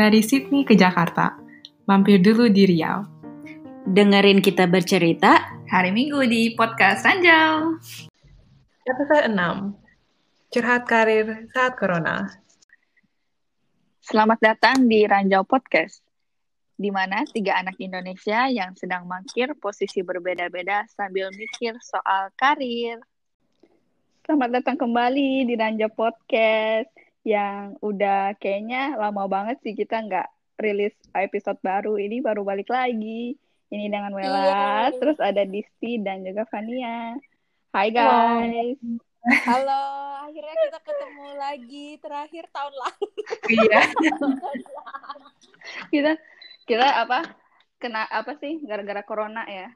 Dari Sydney ke Jakarta, mampir dulu di Riau. Dengerin kita bercerita hari Minggu di Podcast Ranjau. Episode 6, Curhat Karir Saat Corona. Selamat datang di Ranjau Podcast, di mana tiga anak Indonesia yang sedang mangkir posisi berbeda-beda sambil mikir soal karir. Selamat datang kembali di Ranjau Podcast yang udah kayaknya lama banget sih kita nggak rilis episode baru. Ini baru balik lagi. Ini dengan Wela, terus ada Disti dan juga Fania. Hai guys. Halo, akhirnya kita ketemu lagi terakhir tahun lalu. Iya. kita kita apa? Kena apa sih gara-gara corona ya?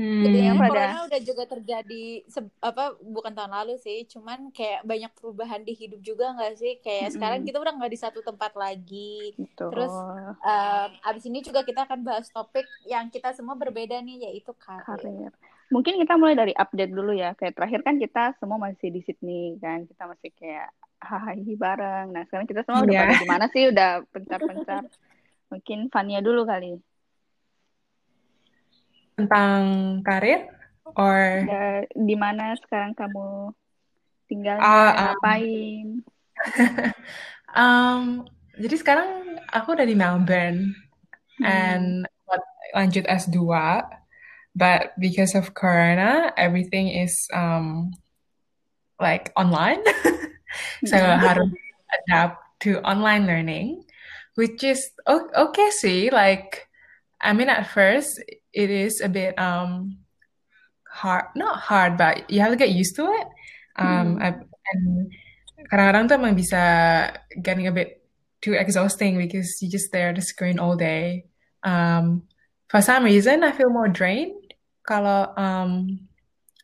Hmm. Jadi yang pada- corona udah juga terjadi se- apa bukan tahun lalu sih, cuman kayak banyak perubahan di hidup juga nggak sih? Kayak Mm-mm. sekarang kita udah nggak di satu tempat lagi. Betul. Terus, Um, abis ini juga kita akan bahas topik yang kita semua berbeda nih, yaitu karir. karir. Mungkin kita mulai dari update dulu ya. Kayak terakhir kan kita semua masih di Sydney kan. Kita masih kayak hahaha bareng. Nah, sekarang kita semua udah Iya. pada di mana sih? Udah pencar-pencar. Mungkin Fania dulu kali. Tentang karir? Or... Di mana sekarang kamu tinggalnya, Ah, ah. ngapain? Um, jadi sekarang aku udah di Melbourne Hmm. and lanjut S2 but because of corona everything is um like online so Hmm. harus adapt to online learning which is okay sih like I mean at first it is a bit um hard not hard but you have to get used to it. Um I- and kadang-kadang tuh emang bisa getting a bit too exhausting because you just stare at the screen all day. Um, for some reason, I feel more drained kalau um,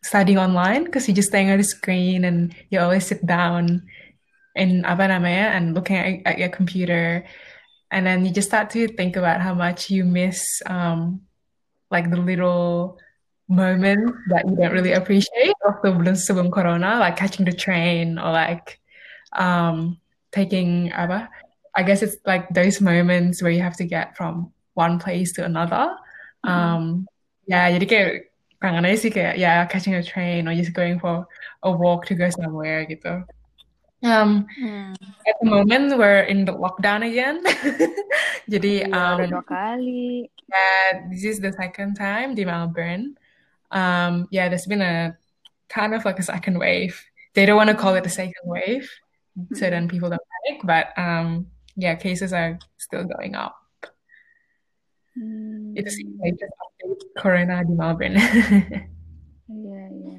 studying online because you're just staring at the screen and you always sit down in apa namanya and looking at, at your computer and then you just start to think about how much you miss um, like the little moments that you don't really appreciate waktu belum sebelum corona like catching the train or like um taking apa I guess it's like those moments where you have to get from one place to another. Um ya jadi kayak kangen aja sih kayak ya catching a train or just going for a walk to go somewhere gitu um Hmm. at the moment we're in the lockdown again jadi Iya, um dua kali. yeah, this is the second time di Melbourne. Um, yeah, there's been a kind of like a second wave. They don't want to call it a second wave, so then people don't panic. But um, yeah, cases are still going up. Hmm. Itu sih latest update corona di Melbourne. Iya, iya.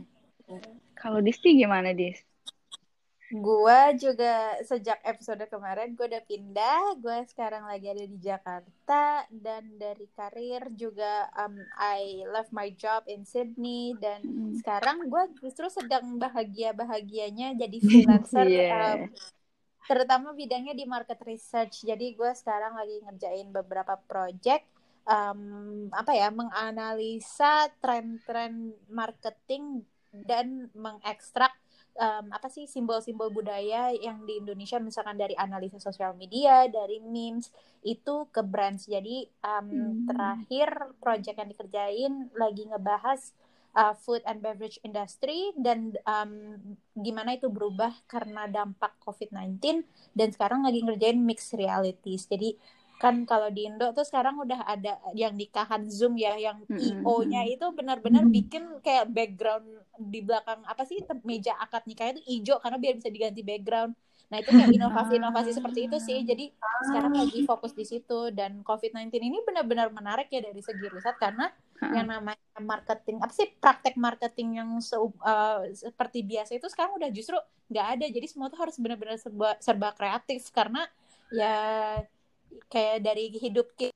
Kalau Disti gimana, Dis? Gua juga sejak episode kemarin gue udah pindah. Gue sekarang lagi ada di Jakarta dan dari karir juga um, I left my job in Sydney dan Hmm. sekarang gue justru sedang bahagia-bahagianya jadi freelancer Iya. um, terutama bidangnya di market research. Jadi gue sekarang lagi ngerjain beberapa project um, apa ya menganalisa tren-tren marketing dan mengekstrak um, apa sih simbol-simbol budaya yang di Indonesia misalkan dari analisa sosial media, dari memes itu ke brands. Jadi um, Hmm. terakhir project yang dikerjain lagi ngebahas uh, food and beverage industry dan um, gimana itu berubah karena dampak COVID-19 dan sekarang lagi ngerjain mixed realities. Jadi kan kalau di Indo tuh sekarang udah ada yang nikahan Zoom ya yang. IO-nya itu benar-benar bikin kayak background di belakang apa sih meja akad nikahnya itu hijau karena biar bisa diganti background. Nah, itu kayak inovasi-inovasi seperti itu sih. Jadi sekarang lagi fokus di situ dan COVID-19 ini benar-benar menarik ya dari segi riset karena yang namanya marketing apa sih praktek marketing yang se- uh, seperti biasa itu sekarang udah justru nggak ada. Jadi semua tuh harus benar-benar serba, serba kreatif karena ya kayak dari hidup kita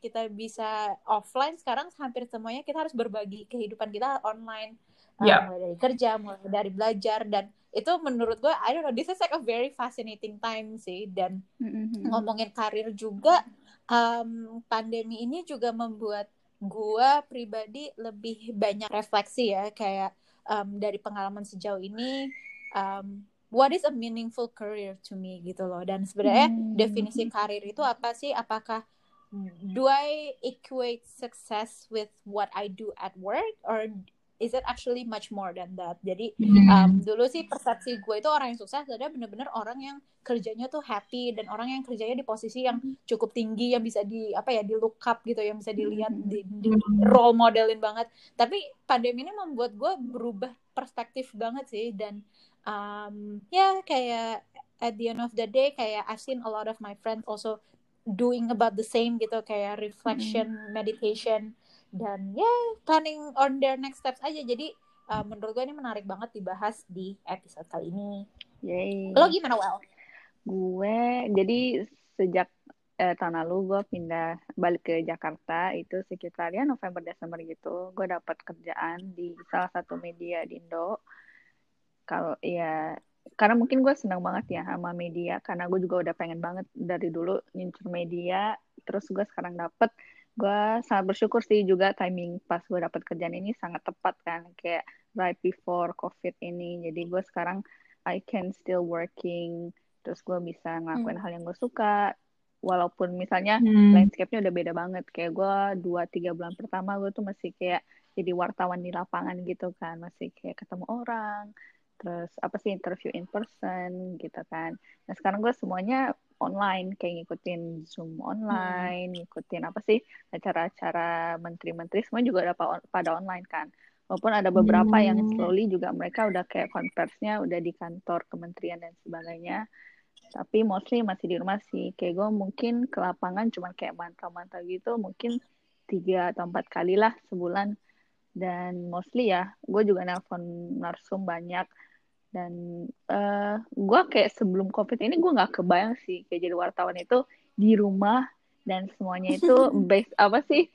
kita bisa offline sekarang hampir semuanya kita harus berbagi kehidupan kita online Uh, Yeah. mulai dari kerja mulai dari belajar dan itu menurut gue I don't know this is like a very fascinating time sih dan Mm-mm. ngomongin karir juga um, pandemi ini juga membuat gua pribadi lebih banyak refleksi ya kayak um, dari pengalaman sejauh ini um, what is a meaningful career to me gitu loh. Dan sebenarnya Hmm. definisi karir itu apa sih? Apakah do I equate success with what I do at work? Or is it actually much more than that? Jadi um, dulu sih persepsi gue itu orang yang sukses adalah bener-bener orang yang kerjanya tuh happy dan orang yang kerjanya di posisi yang cukup tinggi yang bisa di apa ya di look up gitu yang bisa dilihat di, di role modelin banget. Tapi pandemi ini membuat gue berubah perspektif banget sih. Dan um, ya kayak at the end of the day kayak I've seen a lot of my friends also doing about the same gitu kayak reflection meditation dan ya planning on their next steps aja. Jadi uh, menurut gue ini menarik banget dibahas di episode kali ini. Yay. lo gimana well Gue jadi sejak eh, tahun lalu gue pindah balik ke Jakarta itu sekitar ya November Desember gitu. Gue dapat kerjaan di salah satu media di Indo. Kalau ya karena mungkin gue senang banget ya sama media karena gue juga udah pengen banget dari dulu nyincur media. Terus gue sekarang dapet gue sangat bersyukur sih juga timing pas gue dapet kerjaan ini sangat tepat kan kayak right before covid ini. Jadi gue sekarang I can still working. Terus gue bisa ngelakuin hal yang gue suka walaupun misalnya Hmm. landscape-nya udah beda banget. Kayak gue dua tiga bulan pertama gue tuh masih kayak jadi wartawan di lapangan gitu kan. Masih kayak ketemu orang terus apa sih interview in person gitu kan. Nah sekarang gue semuanya online kayak ngikutin zoom online ngikutin apa sih acara-acara menteri-menteri semua juga pa- pada online kan. Walaupun ada beberapa yang Hmm. slowly juga mereka udah kayak konversinya udah di kantor kementerian dan sebagainya tapi mostly masih di rumah sih. Kayak gue mungkin ke lapangan cuma kayak mantau-mantau gitu mungkin tiga atau empat kali lah sebulan. Dan mostly ya gue juga nelpon narsum banyak. Dan eh gue kayak sebelum covid ini gue nggak kebayang sih kayak jadi wartawan itu di rumah dan semuanya itu based apa sih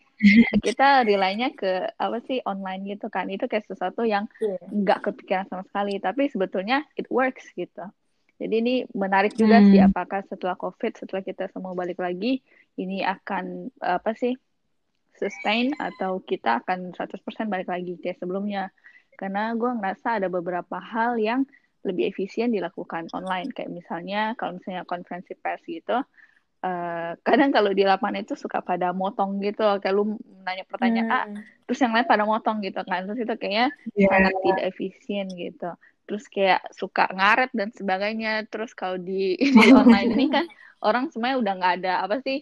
kita relay-nya ke apa sih online gitu kan. Itu kayak sesuatu yang nggak kepikiran sama sekali. Tapi sebetulnya it works gitu jadi ini menarik juga Hmm. sih apakah setelah covid setelah kita semua balik lagi ini akan apa sih sustain atau kita akan 100% balik lagi kayak sebelumnya karena gue ngerasa ada beberapa hal yang lebih efisien dilakukan online kayak misalnya kalau misalnya konferensi pers gitu eh, kadang kalau di lapangan itu suka pada motong gitu kayak lu nanya pertanyaan A Hmm. terus yang lain pada motong gitu kan terus itu kayaknya Iya. sangat tidak efisien gitu terus kayak suka ngaret dan sebagainya. Terus kalau di, di online ini kan orang semuanya udah nggak ada apa sih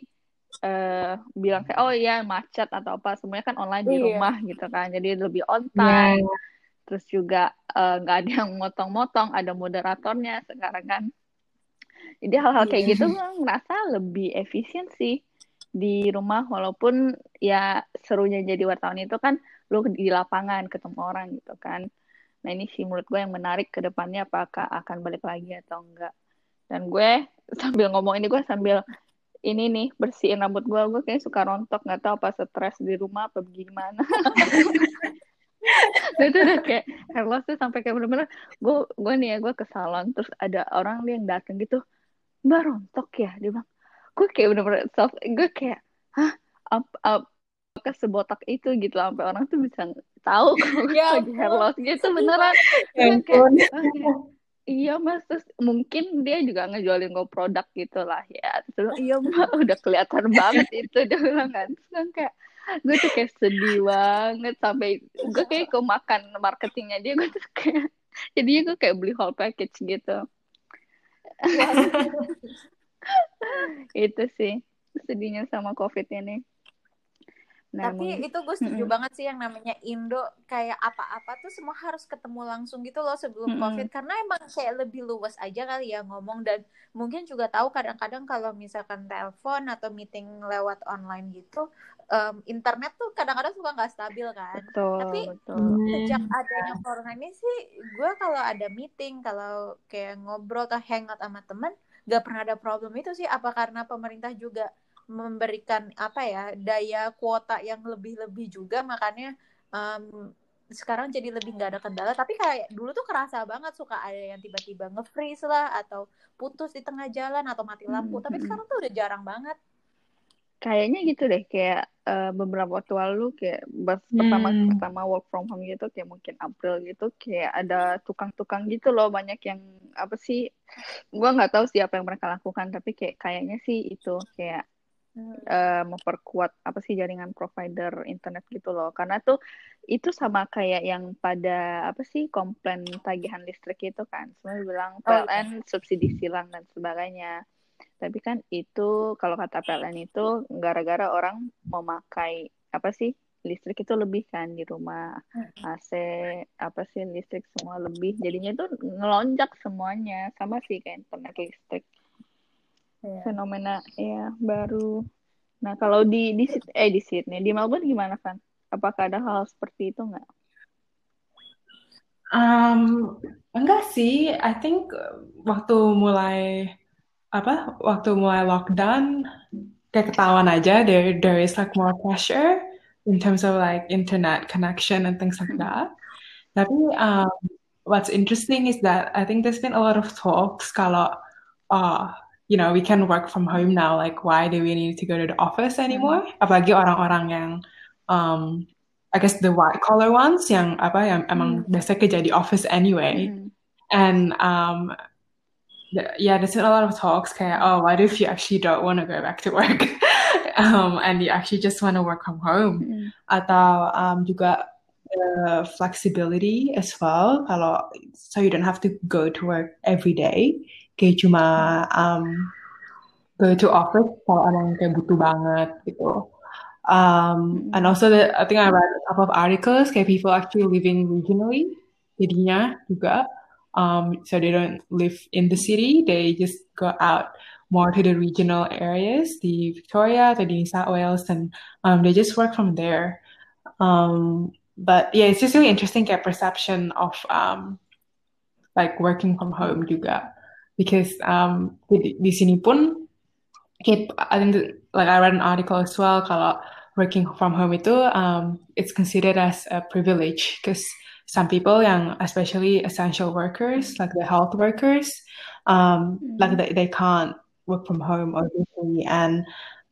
eh bilang kayak oh iya macet atau apa. Semuanya kan online di Iya. rumah gitu kan. Jadi lebih on time. Terus juga eh, nggak ada yang motong-motong ada moderatornya sekarang kan. Jadi hal-hal kayak gitu gue ngerasa lebih efisien sih di rumah. Walaupun ya serunya jadi wartawan itu kan lu di lapangan ketemu orang gitu kan nah ini sih menurut gue yang menarik ke depannya apakah akan balik lagi atau enggak. Dan gue sambil ngomong ini gue sambil ini nih bersihin rambut gue gue kayaknya suka rontok nggak tahu apa stres di rumah apa gimana. Nah, itu udah kayak hair loss tuh sampai kayak bener-bener gue gue nih ya gue ke salon terus ada orang yang datang gitu mbak rontok ya? Dia bilang gue kayak bener-bener self gue kayak hah? Ap- ap- apakah sebotak itu gitu sampai orang tuh bisa tahu gue Ya lagi hair loss. Gitu beneran Ya kayak. "Oke." iya mas. Terus mungkin dia juga ngejualin gue produk gitu lah ya. Terus iya mbak udah kelihatan banget itu dia bilang kan. Terus kan kayak gue tuh kayak sedih banget sampai gue kayak kemakan marketingnya dia gue tuh kayak jadinya gue kayak beli whole package gitu. Itu sih sedihnya sama covid ini nah Tapi mungkin- itu gue setuju Mm-mm. banget sih yang namanya Indo kayak apa-apa tuh semua harus ketemu langsung gitu loh sebelum Mm-mm. COVID karena emang kayak lebih luas aja kali ya ngomong dan mungkin juga tahu kadang-kadang kalau misalkan telepon atau meeting lewat online gitu em, internet tuh kadang-kadang suka nggak stabil kan. betul Tapi betul sejak adanya corona ini sih gue kalau ada meeting kalau kayak ngobrol atau hangout sama temen gak pernah ada problem itu sih apa karena pemerintah juga memberikan apa ya daya kuota yang lebih-lebih juga makanya em, sekarang jadi lebih nggak ada kendala tapi kayak dulu tuh kerasa banget suka ada yang tiba-tiba nge-freeze lah atau putus di tengah jalan atau mati lampu tapi Hmm. sekarang tuh udah jarang banget kayaknya gitu deh kayak uh, beberapa waktu lalu kayak pas pertama Hmm. pertama work from home gitu kayak mungkin April gitu kayak ada tukang-tukang gitu loh banyak yang apa sih gua nggak tahu sih apa yang mereka lakukan tapi kayak kayaknya sih itu kayak uh, memperkuat apa sih jaringan provider internet gitu loh. Karena tuh itu sama kayak yang pada apa sih komplain tagihan listrik itu kan. Semua bilang Oh, iya. PLN subsidi silang dan sebagainya. Tapi kan itu kalau kata PLN itu gara-gara orang memakai apa sih listrik itu lebih kan di rumah. AC apa sih listrik semua lebih. Jadinya itu ngelonjak semuanya. Sama sih kayak internet listrik Iya. fenomena ya baru. Nah kalau di di eh di Sydney di Melbourne gimana kan? Apakah ada hal seperti itu nggak? Um, enggak sih, I think uh, waktu mulai apa? Waktu mulai lockdown kayak ketahuan aja there there is like more pressure in terms of like internet connection and things like that. Tapi um, what's interesting is that I think there's been a lot of talks kalau uh, you know we can work from home now like why do we need to go to the office anymore? Apalagi orang-orang yang um, I guess the white collar ones yang apa yang emang biasa kerja di office anyway. Hmm. And um, th- yeah, there's been a lot of talks kayak, oh, what if you actually don't want to go back to work? um, and you actually just want to work from home? Hmm. Atau um, juga the flexibility as well, so you don't have to go to work every day. Kayak cuma um, go to office kalau emang kayak butuh banget gitu. Um, and also the, I think I read a couple of articles kayak people actually living regionally jadinya juga um, so they don't live in the city they just go out more to the regional areas the Victoria the New South Wales and um, they just work from there um, but yeah it's just really interesting kayak perception of um, like working from home juga because um, di, di sini pun kayak I think like I read an article as well kalau working from home itu um, it's considered as a privilege because some people yang especially essential workers like the health workers um, like they, they can't work from home obviously and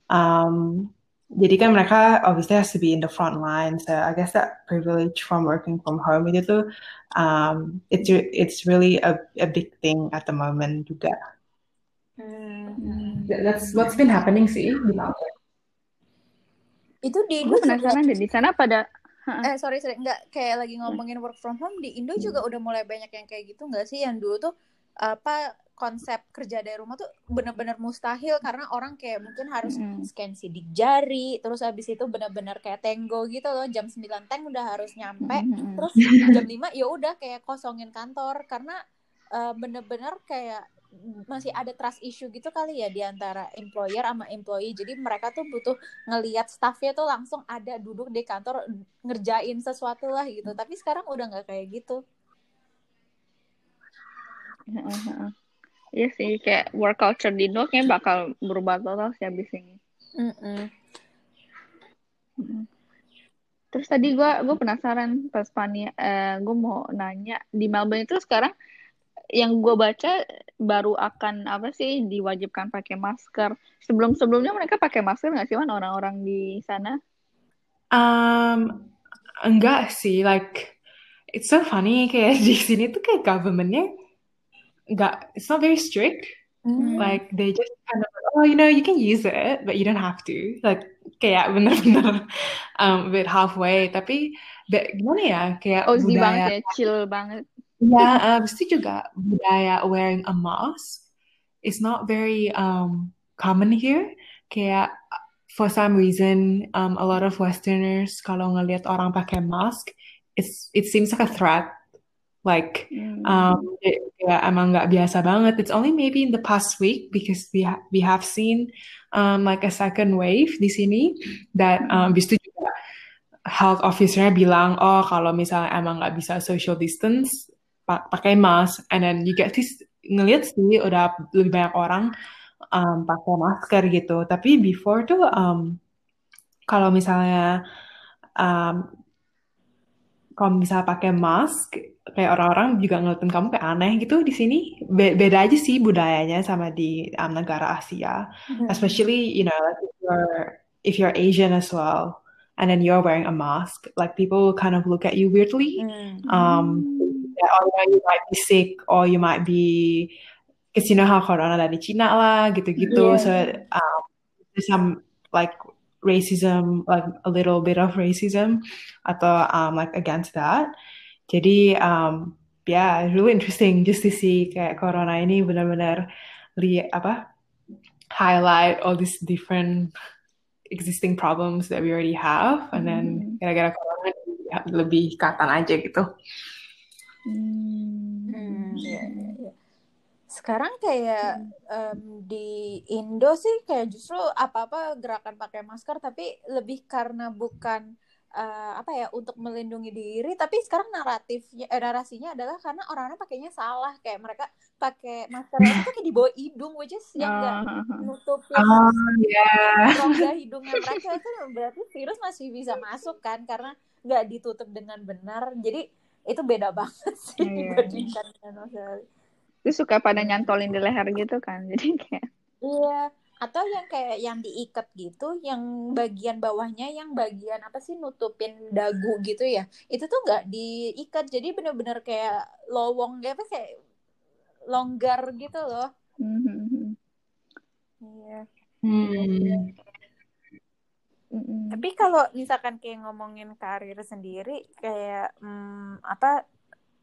um, jadi kan mereka obviously has to be in the front line. So I guess that privilege from working from home itu tuh um, it's it's really a, a big thing at the moment juga. That- that's what's been happening sih di. Itu di Gue Indo penasaran deh di sana pada eh sorry sorry nggak kayak lagi ngomongin work from home di Indo juga udah mulai banyak yang kayak gitu nggak sih? Yang dulu tuh apa konsep kerja dari rumah tuh benar-benar mustahil karena orang kayak mungkin harus Mm. scan sidik jari terus habis itu benar-benar kayak tenggo gitu loh jam 9 teng udah harus nyampe Mm-mm. terus jam 5 ya udah kayak kosongin kantor karena eh, bener-bener kayak masih ada trust issue gitu kali ya di antara employer sama employee jadi mereka tuh butuh ngelihat staffnya tuh langsung ada duduk di kantor ngerjain sesuatu lah gitu tapi sekarang udah nggak kayak gitu. Iya sih, kayak work culture di Indo kayaknya bakal berubah total sih abis ini. Mm-mm. Mm. Terus tadi gue gue penasaran pas Fania, eh, gue mau nanya di Melbourne itu sekarang yang gue baca baru akan apa sih diwajibkan pakai masker. Sebelum sebelumnya mereka pakai masker nggak sih orang-orang di sana? Um, enggak sih, like it's so funny kayak di sini tuh kayak governmentnya enggak, it's not very strict. Mm. Like they just kind of oh you know you can use it but you don't have to. Like kayak bener-bener um, a bit halfway. Tapi be- gimana ya kayak banget budaya ya, chill banget. Ya, habis itu juga budaya wearing a mask is not very um, common here. Kayak for some reason, um, a lot of Westerners kalau ngelihat orang pakai mask, it's it seems like a threat. Like Hmm. um, it- ya emang nggak biasa banget. It's only maybe in the past week because we ha we have seen um, like a second wave di sini that um, habis itu juga health officer-nya bilang, oh kalau misalnya emang nggak bisa social distance, pa- pakai mask. And then you get to s- ngeliat sih udah lebih banyak orang um, pakai masker gitu. Tapi before tuh um, kalau misalnya um, kalau bisa pakai mask kayak orang-orang juga ngeliatin kamu kayak aneh gitu di sini Be beda aja sih budayanya sama di um, negara Asia Hmm. especially you know like if you're if you're Asian as well and then you're wearing a mask like people kind of look at you weirdly Hmm. um yeah, or you might be sick or you might be because you know how corona dari Cina lah gitu-gitu Yeah. so um, there's some like racism like a little bit of racism atau um, like against that jadi um, yeah really interesting just to see kayak corona ini benar-benar li apa highlight all these different existing problems that we already have and then Hmm. gara-gara corona lebih kelihatan aja gitu Hmm. Iya, iya. Sekarang kayak em, di Indo sih kayak justru apa-apa gerakan pakai masker tapi lebih karena bukan eh, apa ya untuk melindungi diri tapi sekarang naratifnya eh, narasinya adalah karena orang-orang pakainya salah kayak mereka pakai masker itu kayak di bawah hidung which is yang enggak Ah, nutupin oh yeah rongga hidungnya mereka itu berarti virus masih bisa masuk kan karena nggak ditutup dengan benar jadi itu beda banget sih Iya. dibandingkan dengan Australia. Terus suka pada nyantolin di leher gitu kan. Jadi kayak Iya, atau yang kayak yang diikat gitu, yang bagian bawahnya yang bagian apa sih nutupin dagu gitu ya. Itu tuh nggak diikat, jadi bener-bener kayak lowong gitu, apa kayak longgar gitu loh. mhm, Iya. Hmm. Tapi kalau misalkan kayak ngomongin karir sendiri, kayak hmm, apa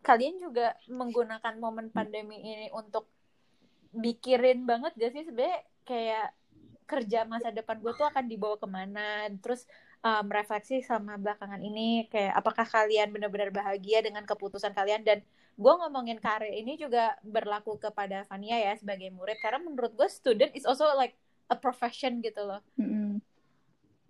kalian juga menggunakan momen pandemi ini untuk mikirin banget gak sih sebenarnya kayak kerja masa depan gue tuh akan dibawa ke mana, terus um, refleksi sama belakangan ini kayak apakah kalian benar-benar bahagia dengan keputusan kalian? Dan gue ngomongin karir ini juga berlaku kepada Fania ya sebagai murid. Karena menurut gue student is also like a profession gitu loh. Mhm.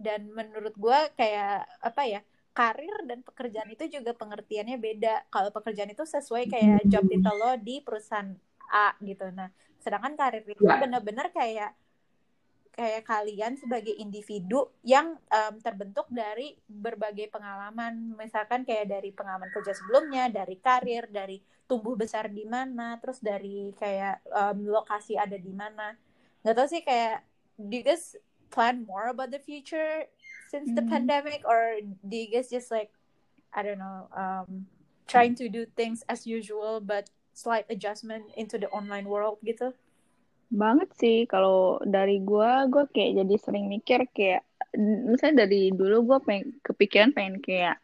dan menurut gue kayak apa ya karir dan pekerjaan itu juga pengertiannya beda. Kalau pekerjaan itu sesuai kayak job title lo di perusahaan A gitu. Nah sedangkan karir itu Ya. benar-benar kayak kayak kalian sebagai individu yang em, terbentuk dari berbagai pengalaman. Misalkan kayak dari pengalaman kerja sebelumnya dari karir dari tumbuh besar di mana terus dari kayak em, lokasi ada di mana. Nggak tahu sih kayak do you guys plan more about the future since the Hmm. pandemic or do you guys just like I don't know um trying to do things as usual but slight adjustment into the online world gitu? Banget sih. Kalau dari gua gua kayak jadi sering mikir kayak misalnya dari dulu gua pengen kepikiran pengen kayak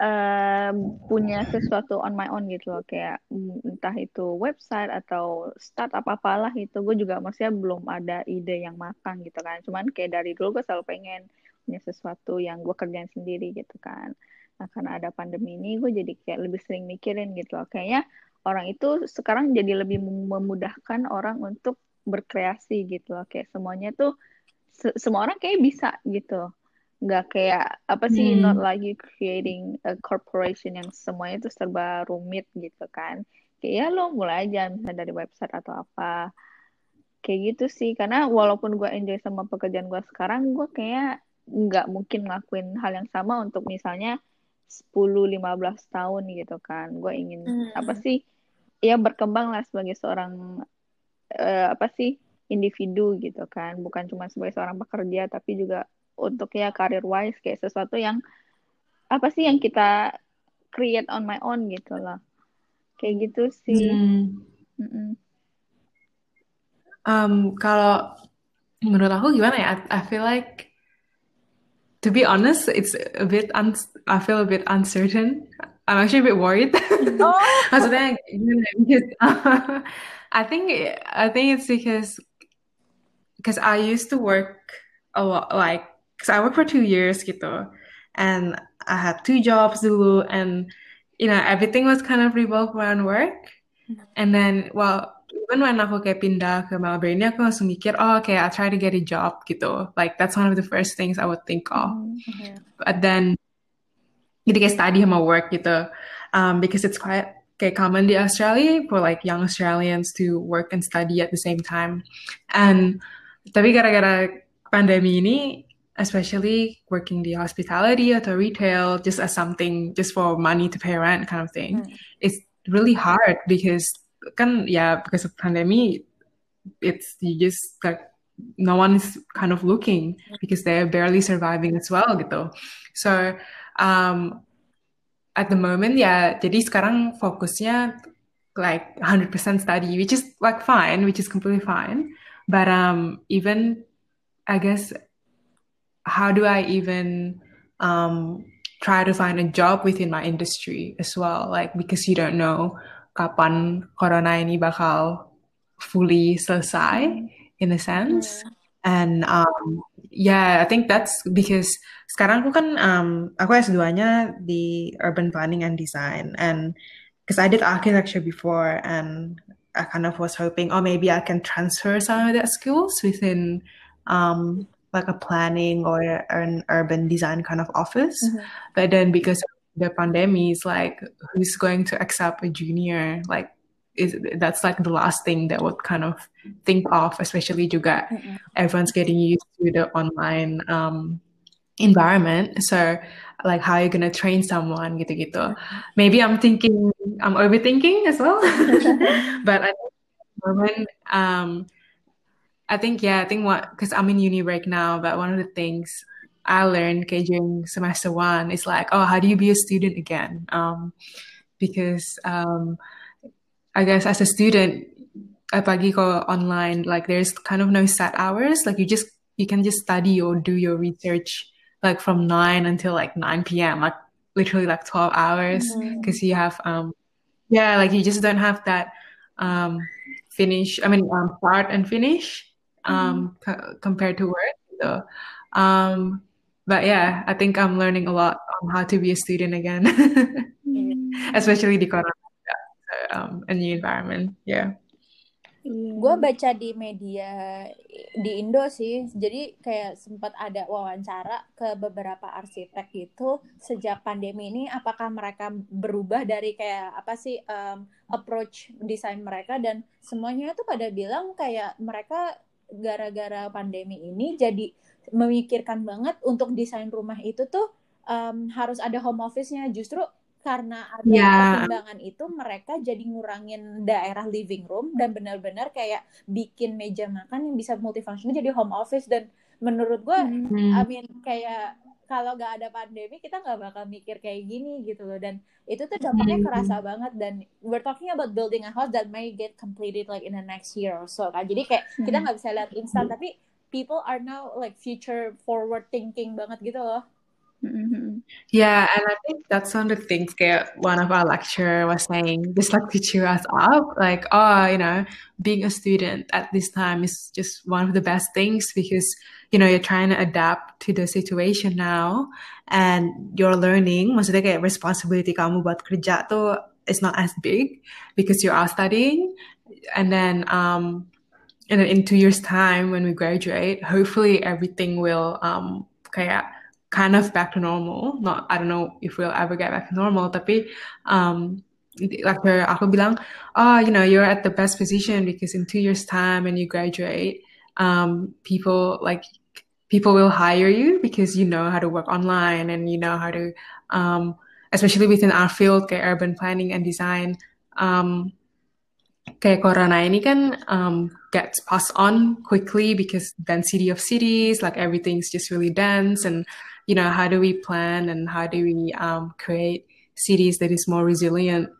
eh, punya sesuatu on my own gitu loh. Kayak mm, entah itu website atau start apa apalah itu gue juga maksudnya belum ada ide yang makan gitu kan. Cuman kayak dari dulu gue selalu pengen punya sesuatu yang gue kerjain sendiri gitu kan. Nah karena ada pandemi ini gue jadi kayak lebih sering mikirin gitu loh. Kayaknya orang itu sekarang jadi lebih mem- memudahkan orang untuk berkreasi gitu loh. Kayak semuanya tuh se- semua orang kayak bisa gitu. Nggak kayak apa sih Hmm. not like you creating a corporation yang semuanya itu serba rumit gitu kan. Kayak ya lo mulai aja misalnya dari website atau apa. Kayak gitu sih. Karena walaupun gue enjoy sama pekerjaan gue sekarang gue kayak nggak mungkin ngelakuin hal yang sama untuk misalnya 10-15 tahun gitu kan gue ingin Hmm. apa sih ya berkembang lah sebagai seorang eh, apa sih individu gitu kan bukan cuma sebagai seorang pekerja tapi juga untuk ya career wise kayak sesuatu yang apa sih yang kita create on my own gitu loh kayak gitu sih Hmm. Mm-mm. Um, kalau menurut aku gimana ya? I, I feel like, to be honest, it's a bit un I feel a bit uncertain. I'm actually a bit worried. Mm-hmm. oh Maksudnya gimana? ya? Because I think I think it's because because I used to work a lot, like because I worked for two years gitu, and I had two jobs dulu, and you know everything was kind of revolved around work. Mm-hmm. And then, well, even when aku kayak pindah ke Melbourne, ini aku langsung mikir, oh, okay, I'll try to get a job gitu. Like that's one of the first things I would think of. Mm. But then, jadi kayak study sama work gitu. Um, because it's quite kayak common di Australia for like young Australians to work and study at the same time. And tapi gara-gara pandemi ini, especially working the hospitality or the retail just as something just for money to pay rent kind of thing Hmm. it's really hard because kan yeah because of pandemic it's you just like no one is kind of looking because they're barely surviving as well gitu. So um at the moment ya jadi sekarang fokusnya like 100% study which is like fine which is completely fine. But um even I guess how do I even um try to find a job within my industry as well? Like because you don't know kapan corona ini bakal fully selesai in a sense. And um yeah I think that's because sekarang aku kan um aku S2-nya di urban planning and design. And because I did architecture before and I kind of was hoping oh maybe I can transfer some of that skills within um like a planning or an urban design kind of office. Mhm. but then because of the pandemic is like who's going to accept a junior? Like is that's like the last thing that would kind of think of especially juga Mm-mm. everyone's getting used to the online um environment. So like how are you gonna train someone? Gitu gitu. Maybe I'm thinking I'm overthinking as well. But I think at the moment um I think yeah I think what because I'm in uni right now but one of the things I learned kayak during semester one is like oh how do you be a student again? Um because um I guess as a student apalagi kalau online like there's kind of no set hours. Like you just you can just study or do your research like from 9 until like 9 p.m like literally like 12 hours. Because you have um yeah like you just don't have that um finish i mean um start and finish um co- compared to work. So um but yeah i think i'm learning a lot on how to be a student again. Especially di corona so, um a new environment yeah. Gue baca di media di Indo sih, jadi kayak sempat ada wawancara ke beberapa arsitek gitu sejak pandemi ini, apakah mereka berubah dari kayak apa sih um, approach desain mereka? Dan semuanya tuh pada bilang kayak mereka gara-gara pandemi ini jadi memikirkan banget untuk desain rumah itu tuh um, harus ada home office-nya justru karena ada Ya. pertimbangan itu mereka jadi ngurangin daerah living room dan benar-benar kayak bikin meja makan yang bisa multifunction jadi home office dan menurut gue I mean kayak kalau nggak ada pandemi kita nggak bakal mikir kayak gini gitu loh dan itu tuh dampaknya Hmm. kerasa banget dan we're talking about building a house that may get completed like in the next year or so kan jadi kayak kita Hmm. nggak bisa lihat instan tapi people are now like future forward thinking banget gitu loh Mhm. Yeah, and I think that's one of the things that one of our lecturer was saying, just like to cheer us up, like, oh, you know, being a student at this time is just one of the best things because, you know, you're trying to adapt to the situation now and you're learning, maksudnya kayak responsibility kamu buat kerja tuh is not as big because you are studying. And then, um, and in two years time when we graduate, hopefully everything will, um, kayak kind of back to normal. Not I don't know if we'll ever get back to normal, tapi um like her, aku bilang, oh, you know, you're at the best position because in two years' time when you graduate, um, people like people will hire you because you know how to work online and you know how to um especially within our field kayak urban planning and design um kayak corona ini kan um, gets passed on quickly because density of cities, like everything's just really dense. And, you know, how do we plan and how do we um, create cities that is more resilient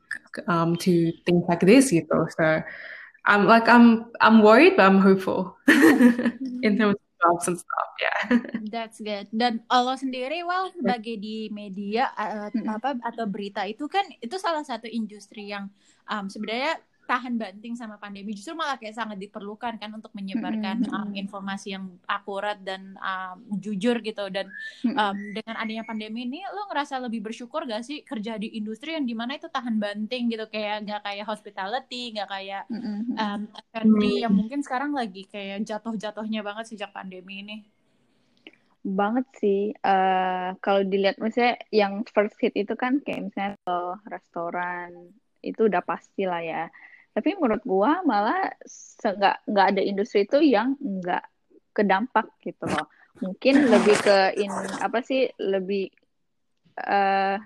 um, to things like this, gitu. So I'm like, I'm, I'm worried, but I'm hopeful in terms of jobs and stuff. Yeah. That's good. Dan lo sendiri, well, sebagai di media uh, apa atau berita itu kan itu salah satu industri yang um, sebenarnya tahan banting sama pandemi justru malah kayak sangat diperlukan kan untuk menyebarkan Mm-mm. um, informasi yang akurat dan um, jujur gitu. Dan um, dengan adanya pandemi ini lo ngerasa lebih bersyukur gak sih kerja di industri yang di mana itu tahan banting gitu? Kayak nggak kayak hospitality nggak kayak Mhm. um, F&B yang mungkin sekarang lagi kayak jatuh-jatuhnya banget sejak pandemi ini. Banget sih. Eh kalau dilihat misalnya yang first hit itu kan kayak misalnya restoran itu udah pasti lah ya tapi menurut gua malah nggak nggak ada industri itu yang nggak kedampak gitu loh. Mungkin lebih ke in apa sih lebih uh,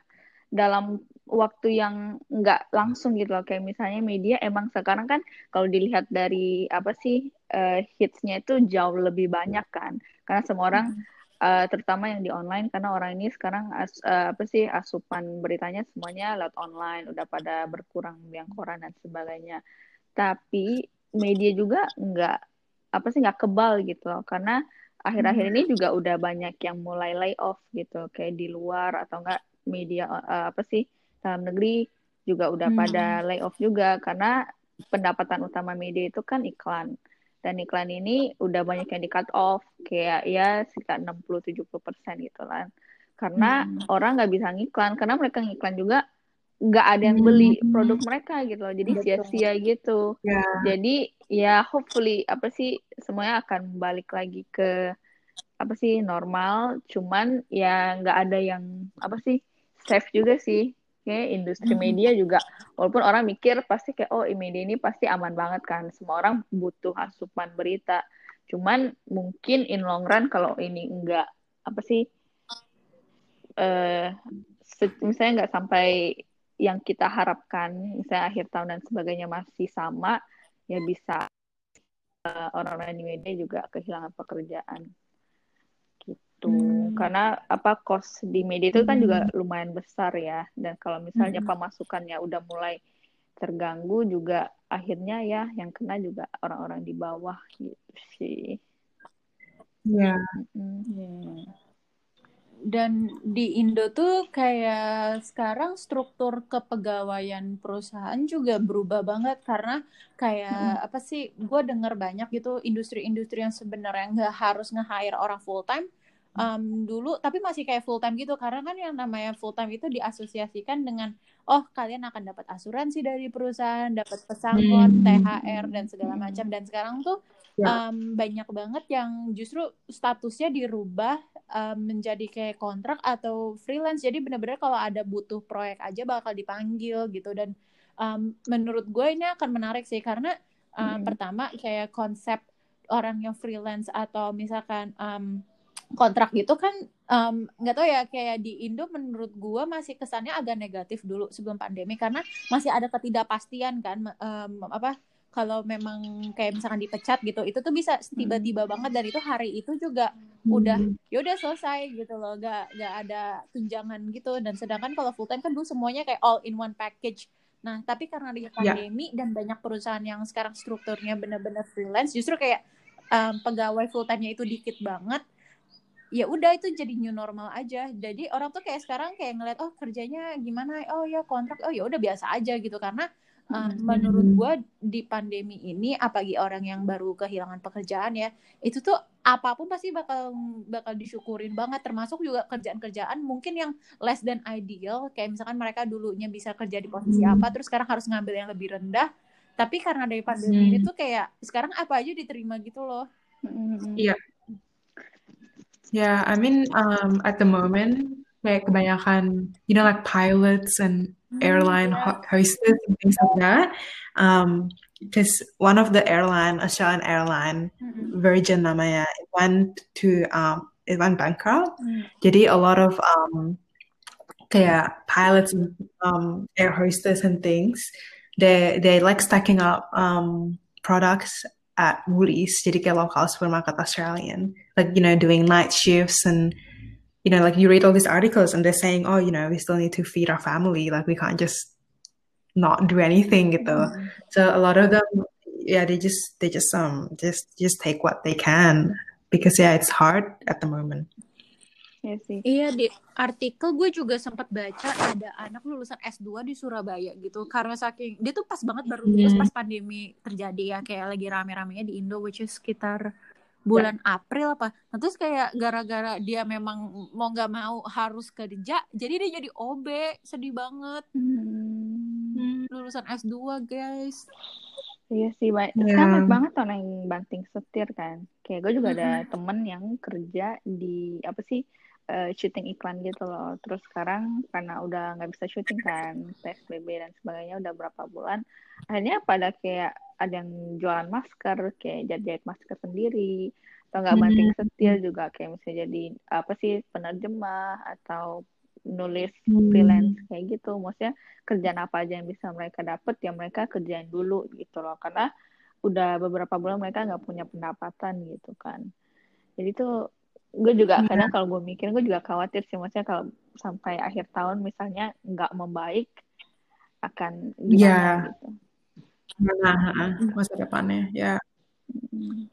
dalam waktu yang nggak langsung gitu loh. Kayak misalnya media emang sekarang kan kalau dilihat dari apa sih uh, hitsnya itu jauh lebih banyak kan. Karena semua orang uh, terutama yang di online karena orang ini sekarang as, uh, apa sih asupan beritanya semuanya lewat online udah pada berkurang yang koran dan sebagainya. Tapi media juga nggak apa sih nggak kebal gitu loh. Karena akhir-akhir ini juga udah banyak yang mulai lay off gitu kayak di luar atau enggak media uh, apa sih dalam negeri juga udah hmm. pada layoff juga. Karena pendapatan utama media itu kan iklan dan iklan ini udah banyak yang di cut off. Kayak ya sekitar 60-70 persen gitu kan. Karena hmm. orang nggak bisa ngiklan. Karena mereka ngiklan juga nggak ada yang beli hmm. produk mereka gitu loh. Jadi sia-sia gitu. Yeah. jadi ya hopefully apa sih semuanya akan balik lagi ke apa sih normal. Cuman ya nggak ada yang apa sih safe juga sih kayak industri media juga walaupun orang mikir pasti kayak oh media ini pasti aman banget kan. Semua orang butuh asupan berita. Cuman mungkin in long run kalau ini enggak apa sih uh, misalnya nggak sampai yang kita harapkan misalnya akhir tahun dan sebagainya masih sama ya bisa uh, orang-orang di media juga kehilangan pekerjaan gitu hmm. karena apa cost di media itu kan hmm. juga lumayan besar ya dan kalau misalnya hmm. pemasukannya udah mulai terganggu juga akhirnya ya yang kena juga orang-orang di bawah gitu sih ya hmm. yeah. dan di Indo tuh kayak sekarang struktur kepegawaian perusahaan juga berubah banget karena kayak hmm. apa sih gue dengar banyak gitu industri-industri yang sebenarnya nggak harus nge-hire orang full time um, dulu tapi masih kayak full time gitu karena kan yang namanya full time itu diasosiasikan dengan oh kalian akan dapat asuransi dari perusahaan dapat pesangon hmm. THR dan segala macam dan sekarang tuh ya. um, banyak banget yang justru statusnya dirubah um, menjadi kayak kontrak atau freelance jadi benar-benar kalau ada butuh proyek aja bakal dipanggil gitu dan um, menurut gue ini akan menarik sih karena um, hmm. pertama kayak konsep orang yang freelance atau misalkan um, kontrak gitu kan nggak um, tahu ya kayak di Indo menurut gue masih kesannya agak negatif dulu sebelum pandemi karena masih ada ketidakpastian kan um, apa kalau memang kayak misalkan dipecat gitu itu tuh bisa tiba-tiba banget dan itu hari itu juga udah ya udah selesai gitu loh gak gak ada tunjangan gitu dan sedangkan kalau full time kan dulu semuanya kayak all in one package nah tapi karena di ya. pandemi yeah. dan banyak perusahaan yang sekarang strukturnya benar-benar freelance justru kayak um, pegawai full time-nya itu dikit banget ya udah itu jadi new normal aja. Jadi orang tuh kayak sekarang kayak ngeliat oh kerjanya gimana? Oh ya kontrak. Oh ya udah biasa aja gitu. Karena uh, menurut gue di pandemi ini apalagi orang yang baru kehilangan pekerjaan ya itu tuh apa pun pasti bakal bakal disyukurin banget. Termasuk juga kerjaan-kerjaan mungkin yang less than ideal. Kayak misalkan mereka dulunya bisa kerja di posisi apa terus sekarang harus ngambil yang lebih rendah. Tapi karena dari pandemi hmm. ini tuh kayak sekarang apa aja diterima gitu loh. Iya Yeah, I mean, um, at the moment, kayak kebanyakan, you know, like pilots and mm, airline yeah. hostess and things like that. Um, because one of the airline, Australian airline, mm-hmm. Virgin namanya, it went to um, it went bankrupt. Mm. Jadi a lot of um, kayak pilots and um, air hostess and things, they they like stacking up um products at Woolies, jadi kayak local supermarket Australian, like you know doing night shifts and you know like you read all these articles and they're saying oh you know we still need to feed our family like we can't just not do anything gitu. Mm. So a lot of them yeah they just they just um just just take what they can because yeah it's hard at the moment. Iya sih. Iya di artikel gue juga sempat baca ada anak lulusan S2 di Surabaya gitu karena saking dia tuh pas banget baru lulus hmm. pas pandemi terjadi ya kayak lagi rame-ramenya di Indo which is sekitar bulan ya. April apa. Nah, terus kayak gara-gara dia memang mau nggak mau harus kerja, jadi dia jadi OB, sedih banget. Hmm. Lulusan S2, guys. Iya sih, baik. Yeah. Sama banget orang yang banting setir kan. Kayak gue juga ada temen yang kerja di apa sih uh, syuting iklan gitu loh. Terus sekarang karena udah nggak bisa syuting kan, PSBB dan sebagainya udah berapa bulan, akhirnya pada kayak ada yang jualan masker, kayak jahit-jahit masker sendiri, atau nggak banting Hmm. setir juga kayak misalnya jadi apa sih penerjemah atau nulis Hmm. freelance kayak gitu maksudnya kerjaan apa aja yang bisa mereka dapat ya mereka kerjain dulu gitu loh karena udah beberapa bulan mereka nggak punya pendapatan gitu kan jadi tuh gue juga Iya. kadang kalau gue mikir gue juga khawatir sih. Maksudnya kalau sampai akhir tahun misalnya nggak membaik akan Iya. gimana gitu. Nah, heeh, masa depannya ya.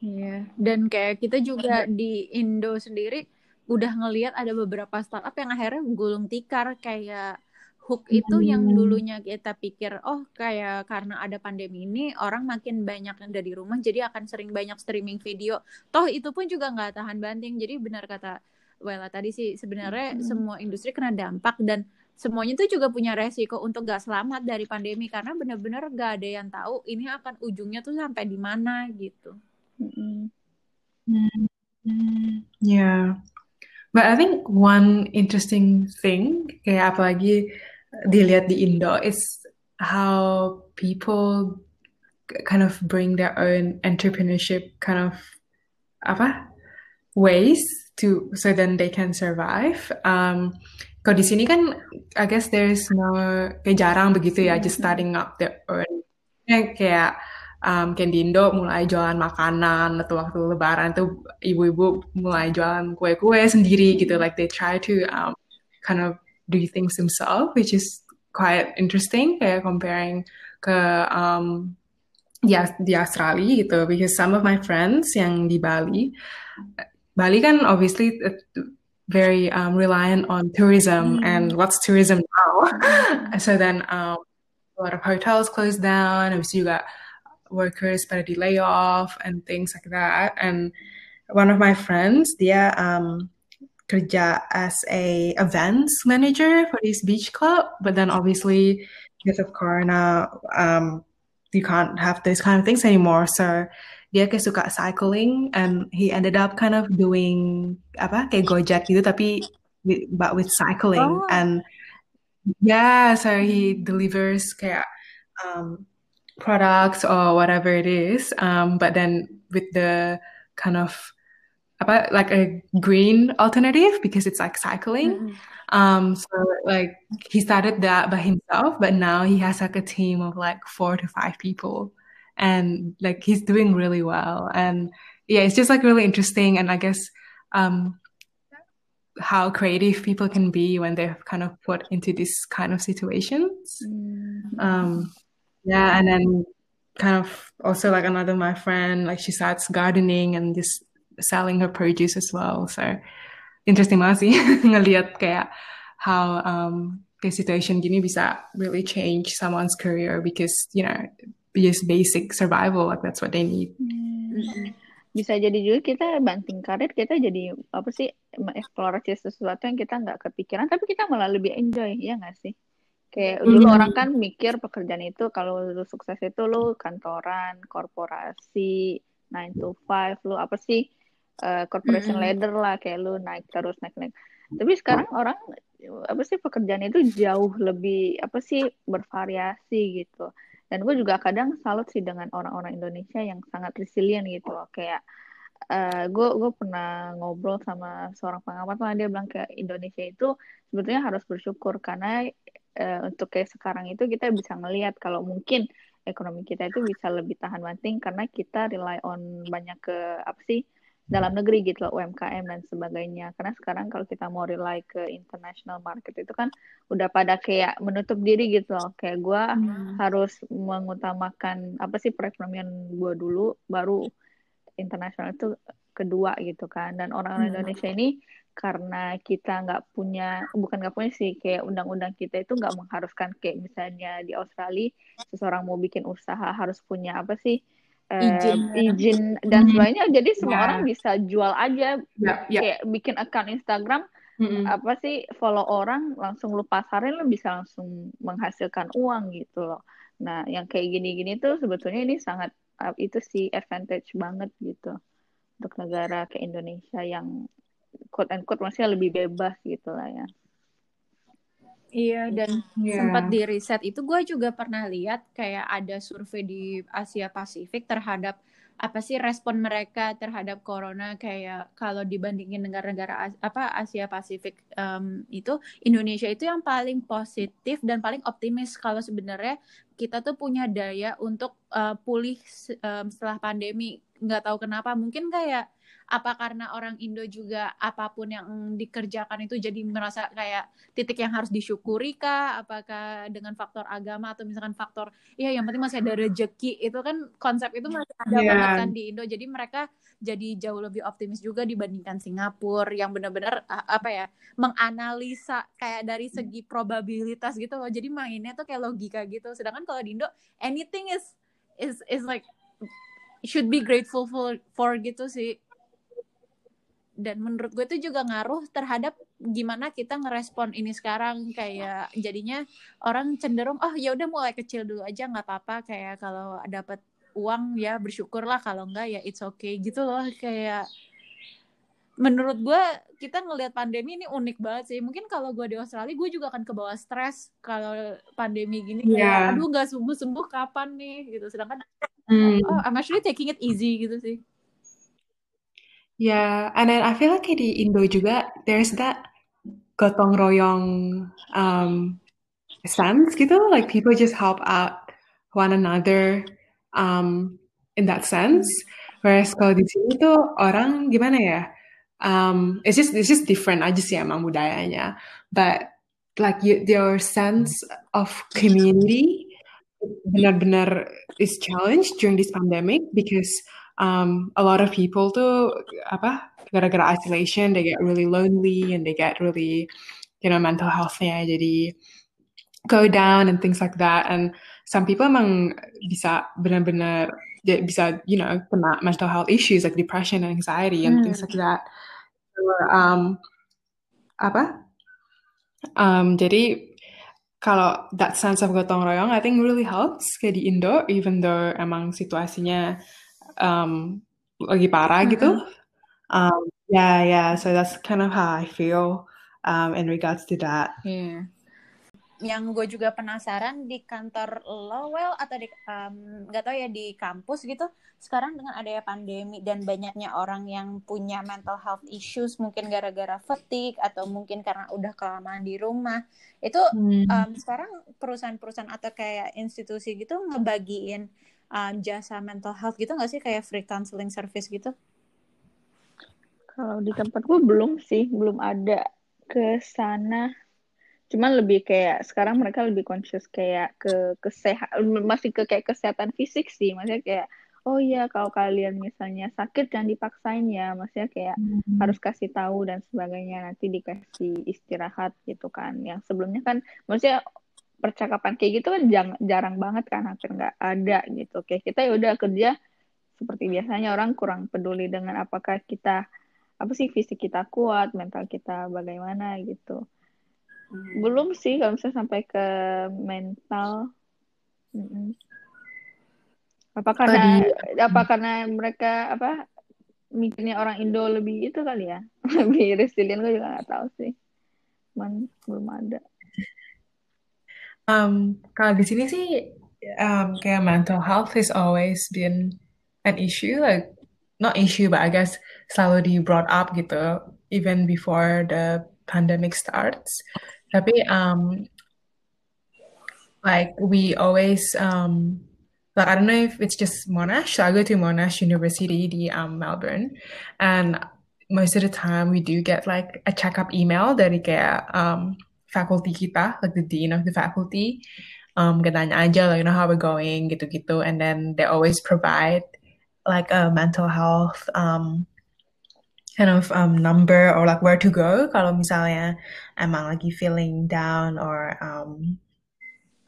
Iya, dan kayak kita juga di Indo sendiri udah ngelihat ada beberapa startup yang akhirnya gulung tikar. Kayak Hook itu yang Hmm. dulunya kita pikir oh kayak karena ada pandemi ini orang makin banyak yang dari rumah jadi akan sering banyak streaming video. Toh itu pun juga nggak tahan banting. Jadi benar kata Wela tadi sih sebenarnya Hmm. semua industri kena dampak dan semuanya itu juga punya resiko untuk gak selamat dari pandemi karena benar-benar gak ada yang tahu ini akan ujungnya tuh sampai di mana gitu. Mm-mm. Hmm, Yeah. But I think one interesting thing, kayak apalagi dilihat di Indo, is how people kind of bring their own entrepreneurship kind of apa ways to so then they can survive. Um, kalau di sini kan, I guess there's no kayak jarang begitu ya, just starting up their own. Ya, kayak um, kayak di Indo mulai jualan makanan atau waktu Lebaran tuh ibu-ibu mulai jualan kue-kue sendiri gitu. Like they try to um, kind of do things himself, which is quite interesting. Kayak comparing ke um, di, di Australia gitu. Because some of my friends yang di Bali, Bali kan obviously uh, very um, reliant on tourism, Hmm. and what's tourism now? so then um, a lot of hotels closed down. Habis you got workers pada di layoff and things like that. And one of my friends, dia um, kerja as a events manager for this beach club, but then obviously because of Corona, um, you can't have those kind of things anymore. So dia kayak suka cycling, and he ended up kind of doing apa kayak Gojek gitu, tapi with, but with cycling Oh. and yeah, so he delivers kayak um, products or whatever it is, um, but then with the kind of apa like a green alternative because it's like cycling. Mm-mm. Um, so like he started that by himself, but now he has like a team of like four to five people, and like he's doing really well. And yeah, it's just like really interesting, and I guess um, how creative people can be when they're kind of put into this kind of situations. Mm. Um, yeah, and then kind of also like another my friend, like she starts gardening and just selling her produce as well. So interesting banget sih ngelihat kayak how um kayak situation gini bisa really change someone's career because you know just basic survival like that's what they need. Mm-mm. bisa jadi juga kita banting karir kita jadi apa sih mengeksplorasi sesuatu yang kita nggak kepikiran tapi kita malah lebih enjoy ya nggak sih kayak dulu Hmm. orang kan mikir pekerjaan itu kalau lu sukses itu lu kantoran korporasi 9 to 5 lu apa sih eh, corporation Mm-mm. ladder lah kayak lu naik terus naik naik. Tapi sekarang orang apa sih pekerjaan itu jauh lebih apa sih bervariasi gitu. Dan gue juga kadang salut sih dengan orang-orang Indonesia yang sangat resilient gitu loh. Kayak gue gue pernah ngobrol sama seorang pengamat lah dia bilang kayak Indonesia itu sebetulnya harus bersyukur karena eh, untuk kayak sekarang itu kita bisa ngelihat kalau mungkin ekonomi kita itu bisa lebih tahan banting karena kita rely on banyak ke apa sih dalam negeri gitu loh UMKM dan sebagainya karena sekarang kalau kita mau rely ke international market itu kan udah pada kayak menutup diri gitu loh kayak gue Hmm. harus mengutamakan apa sih perekonomian gue dulu baru internasional itu kedua gitu kan dan orang-orang Hmm. Indonesia ini karena kita nggak punya bukan nggak punya sih kayak undang-undang kita itu nggak mengharuskan kayak misalnya di Australia seseorang mau bikin usaha harus punya apa sih eh, Izin. izin dan Hmm. sebagainya jadi semua Ya. orang bisa jual aja Yeah, yeah. kayak bikin account Instagram Mm-mm. apa sih follow orang langsung lu pasarin lu bisa langsung menghasilkan uang gitu loh. Nah, yang kayak gini-gini tuh sebetulnya ini sangat uh, itu sih advantage banget gitu untuk negara kayak Indonesia yang quote and quote masih lebih bebas gitu lah ya. Iya, dan Yeah. sempat di riset itu gue juga pernah lihat kayak ada survei di Asia Pasifik terhadap apa sih respon mereka terhadap corona. Kayak kalau dibandingin negara-negara apa Asia Pasifik em, itu Indonesia itu yang paling positif dan paling optimis. Kalau sebenarnya kita tuh punya daya untuk eh, pulih em, setelah pandemi. Nggak tahu kenapa mungkin kayak apa karena orang Indo juga apa pun yang dikerjakan itu jadi merasa kayak titik yang harus disyukuri kah? Apakah dengan faktor agama atau misalkan faktor ya yang penting masih ada rejeki itu kan konsep itu masih ada Iya. banget kan di Indo. Jadi mereka jadi jauh lebih optimis juga dibandingkan Singapura yang benar-benar apa ya menganalisa kayak dari segi probabilitas gitu loh. Jadi mainnya tuh kayak logika gitu. Sedangkan kalau di Indo anything is is is like should be grateful for for gitu sih dan menurut gue itu juga ngaruh terhadap gimana kita ngerespon ini sekarang. Kayak jadinya orang cenderung oh ya udah mulai kecil dulu aja nggak apa-apa. Kayak kalau dapat uang ya bersyukurlah. Kalau enggak ya it's okay. Gitu loh. Kayak menurut gue kita ngelihat pandemi ini unik banget sih. Mungkin kalau gue di Australia gue juga akan ke bawah stres kalau pandemi gini. Kayak Iya. aduh nggak sembuh sembuh kapan nih? Gitu. Sedangkan Hmm. oh I'm actually taking it easy gitu sih Yeah, and then I feel like di Indo juga there's that gotong royong um, sense gitu, like people just help out one another um, in that sense. Whereas kalau di sini tuh orang gimana ya? Um, it's just it's just different aja sih emang budayanya. But like you, your sense of community benar-benar is challenged during this pandemic because um, a lot of people tuh apa gara-gara isolation they get really lonely and they get really you know mental health-nya jadi go down and things like that. And some people emang bisa benar-benar ya, bisa you know kena mental health issues like depression and anxiety and things like that. So, um, apa? Um, jadi kalau that sense of gotong royong I think really helps kayak di Indo even though emang situasinya um, lagi parah gitu um, yeah yeah so that's kind of how I feel um, in regards to that Iya. Yang gue juga penasaran di kantor lo, well atau di nggak tahu ya di kampus gitu. Sekarang dengan adanya pandemi dan banyaknya orang yang punya mental health issues, mungkin gara-gara fatigue atau mungkin karena udah kelamaan di rumah, itu em, sekarang perusahaan-perusahaan atau kayak institusi gitu ngebagiin em, jasa mental health gitu nggak sih kayak free counseling service gitu? Kalau di tempat gue belum sih, belum ada ke sana. Cuman lebih kayak sekarang mereka lebih conscious kayak ke kesehatan, masih ke kayak kesehatan fisik sih. Maksudnya kayak oh iya kalau kalian misalnya sakit jangan dipaksain ya. Maksudnya kayak harus kasih tahu dan sebagainya nanti dikasih istirahat gitu kan. Yang sebelumnya kan maksudnya percakapan kayak gitu kan jarang, jarang banget kan hampir nggak ada gitu. Kayak kita ya udah kerja seperti biasanya orang kurang peduli dengan apakah kita apa sih fisik kita kuat, mental kita bagaimana gitu. Belum sih kalau misalnya sampai ke mental. Mm-mm. Apa karena apa karena mereka apa mikirnya orang Indo lebih itu kali ya, lebih resilient gue juga nggak tahu sih. Cuman belum ada. Um, kalau di sini sih um, kayak mental health has always been an issue, like not issue, but I guess selalu di brought up gitu, even before the pandemic starts. Tapi um, like we always um, like I don't know if it's just Monash. So I go to Monash University, di um, Melbourne, and most of the time we do get like a checkup email dari kayak um, faculty kita, like the dean of the faculty, um, katanya aja, like, you know, how we're going, gitu-gitu. And then they always provide like a mental health um, kind of um, number or like where to go kalau misalnya emang lagi feeling down or um,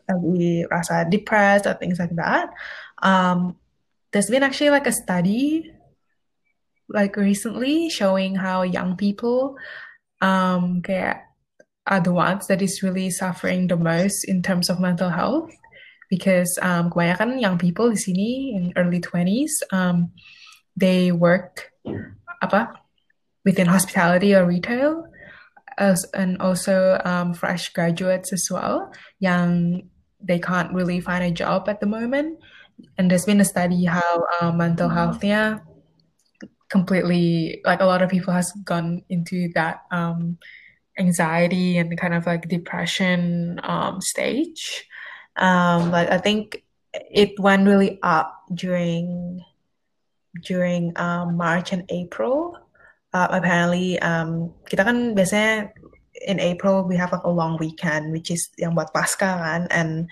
lagi rasa depressed or things like that. Um, there's been actually like a study like recently showing how young people um, kayak are the ones that is really suffering the most in terms of mental health because um, kebanyakan young people di sini in early 20s um, they work apa within hospitality or retail as, and also um, fresh graduates as well, young they can't really find a job at the moment. And there's been a study how uh, mental health, yeah, completely like a lot of people has gone into that um, anxiety and kind of like depression um, stage. Um, but I think it went really up during during um, March and April. Uh, apparently, um, kita kan biasanya in April we have like a long weekend, which is yang buat pasca kan, and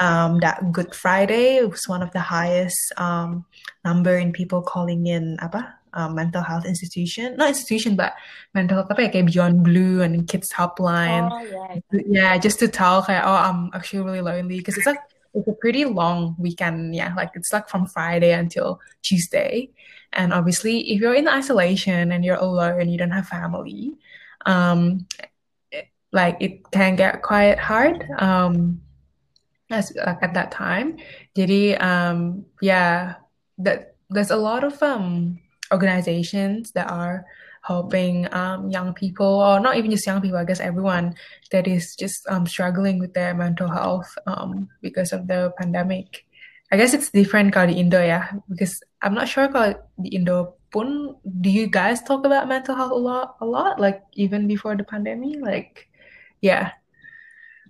um, that Good Friday was one of the highest um, number in people calling in apa um, mental health institution, not institution but mental health apa ya? Kayak Beyond Blue and Kids Helpline, Oh yeah. yeah, just to tell kayak oh I'm actually really lonely because it's like it's a pretty long weekend, yeah, like it's like from Friday until Tuesday, and obviously if you're in isolation and you're alone, you don't have family, um, it- like it can get quite hard, um, as like at that time. Jadi um, yeah, that there's a lot of um organizations that are helping um, young people, or not even just young people, I guess everyone that is just um, struggling with their mental health um, because of the pandemic. I guess it's different kalau di Indo ya, because I'm not sure kalau di Indo pun, do you guys talk about mental health a lot, a lot, like even before the pandemic, like yeah.